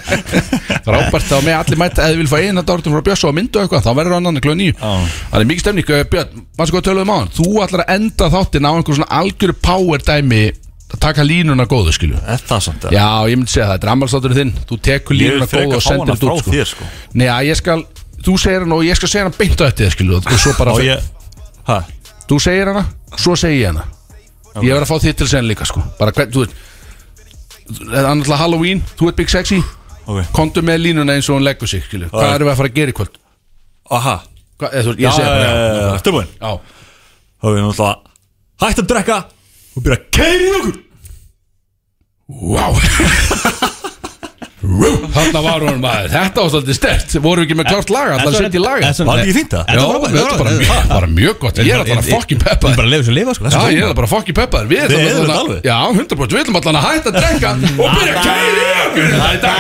(laughs) Frábært þá með allir mæta eða vil fá eina dártum frá Björns og myndu eitthvað þá verður hann annan kljóðan nýju. Já. Það er mikið stemning, eh, Björn, maður sko að töluðum á hann Þú ætlar að enda þáttinn á einhver svona algjöru power dæmi að taka línuna góðu, skilju. Er það samt eða? Já, ég myndi segja það, þetta er ammálstátturinn þinn. Þú tekur línuna góðu og sendir hana þetta út þér, sko. Nei, ég skal, þú segir hann og ég skal segja hann beint á þér, skilju. Og svo bara, ég þú segir hana, svo segir ég hana. Ég verð að fá þitt til að segja líka, sko. Bara hvern, þú veit Það er náttúrulega Halloween, þú ert Big Sexy. Ok. Kontu með línuna eins og hún leggur sig, skilju. Hvað erum við að fara að gera í kvöld? Aha. Hvað, eða, þú, ég Tilbúin já. Þá er við náttúrulega Hætt að drekka Og byrja að keiri í okkur. Wow Þarna var hún maður, þetta var svolítið stert Voru við ekki með klárt laga, alltaf að setja í laga Var þetta ekki fínt það? Já, þetta var bara, mjög- bara mjög gott. Ég er alltaf að fokkin peppa. Lifa sko. Já, ég er bara fokkin peppa. 100% Við ætlum alltaf að hætta að drekka Og byrja að í okkur Það er dag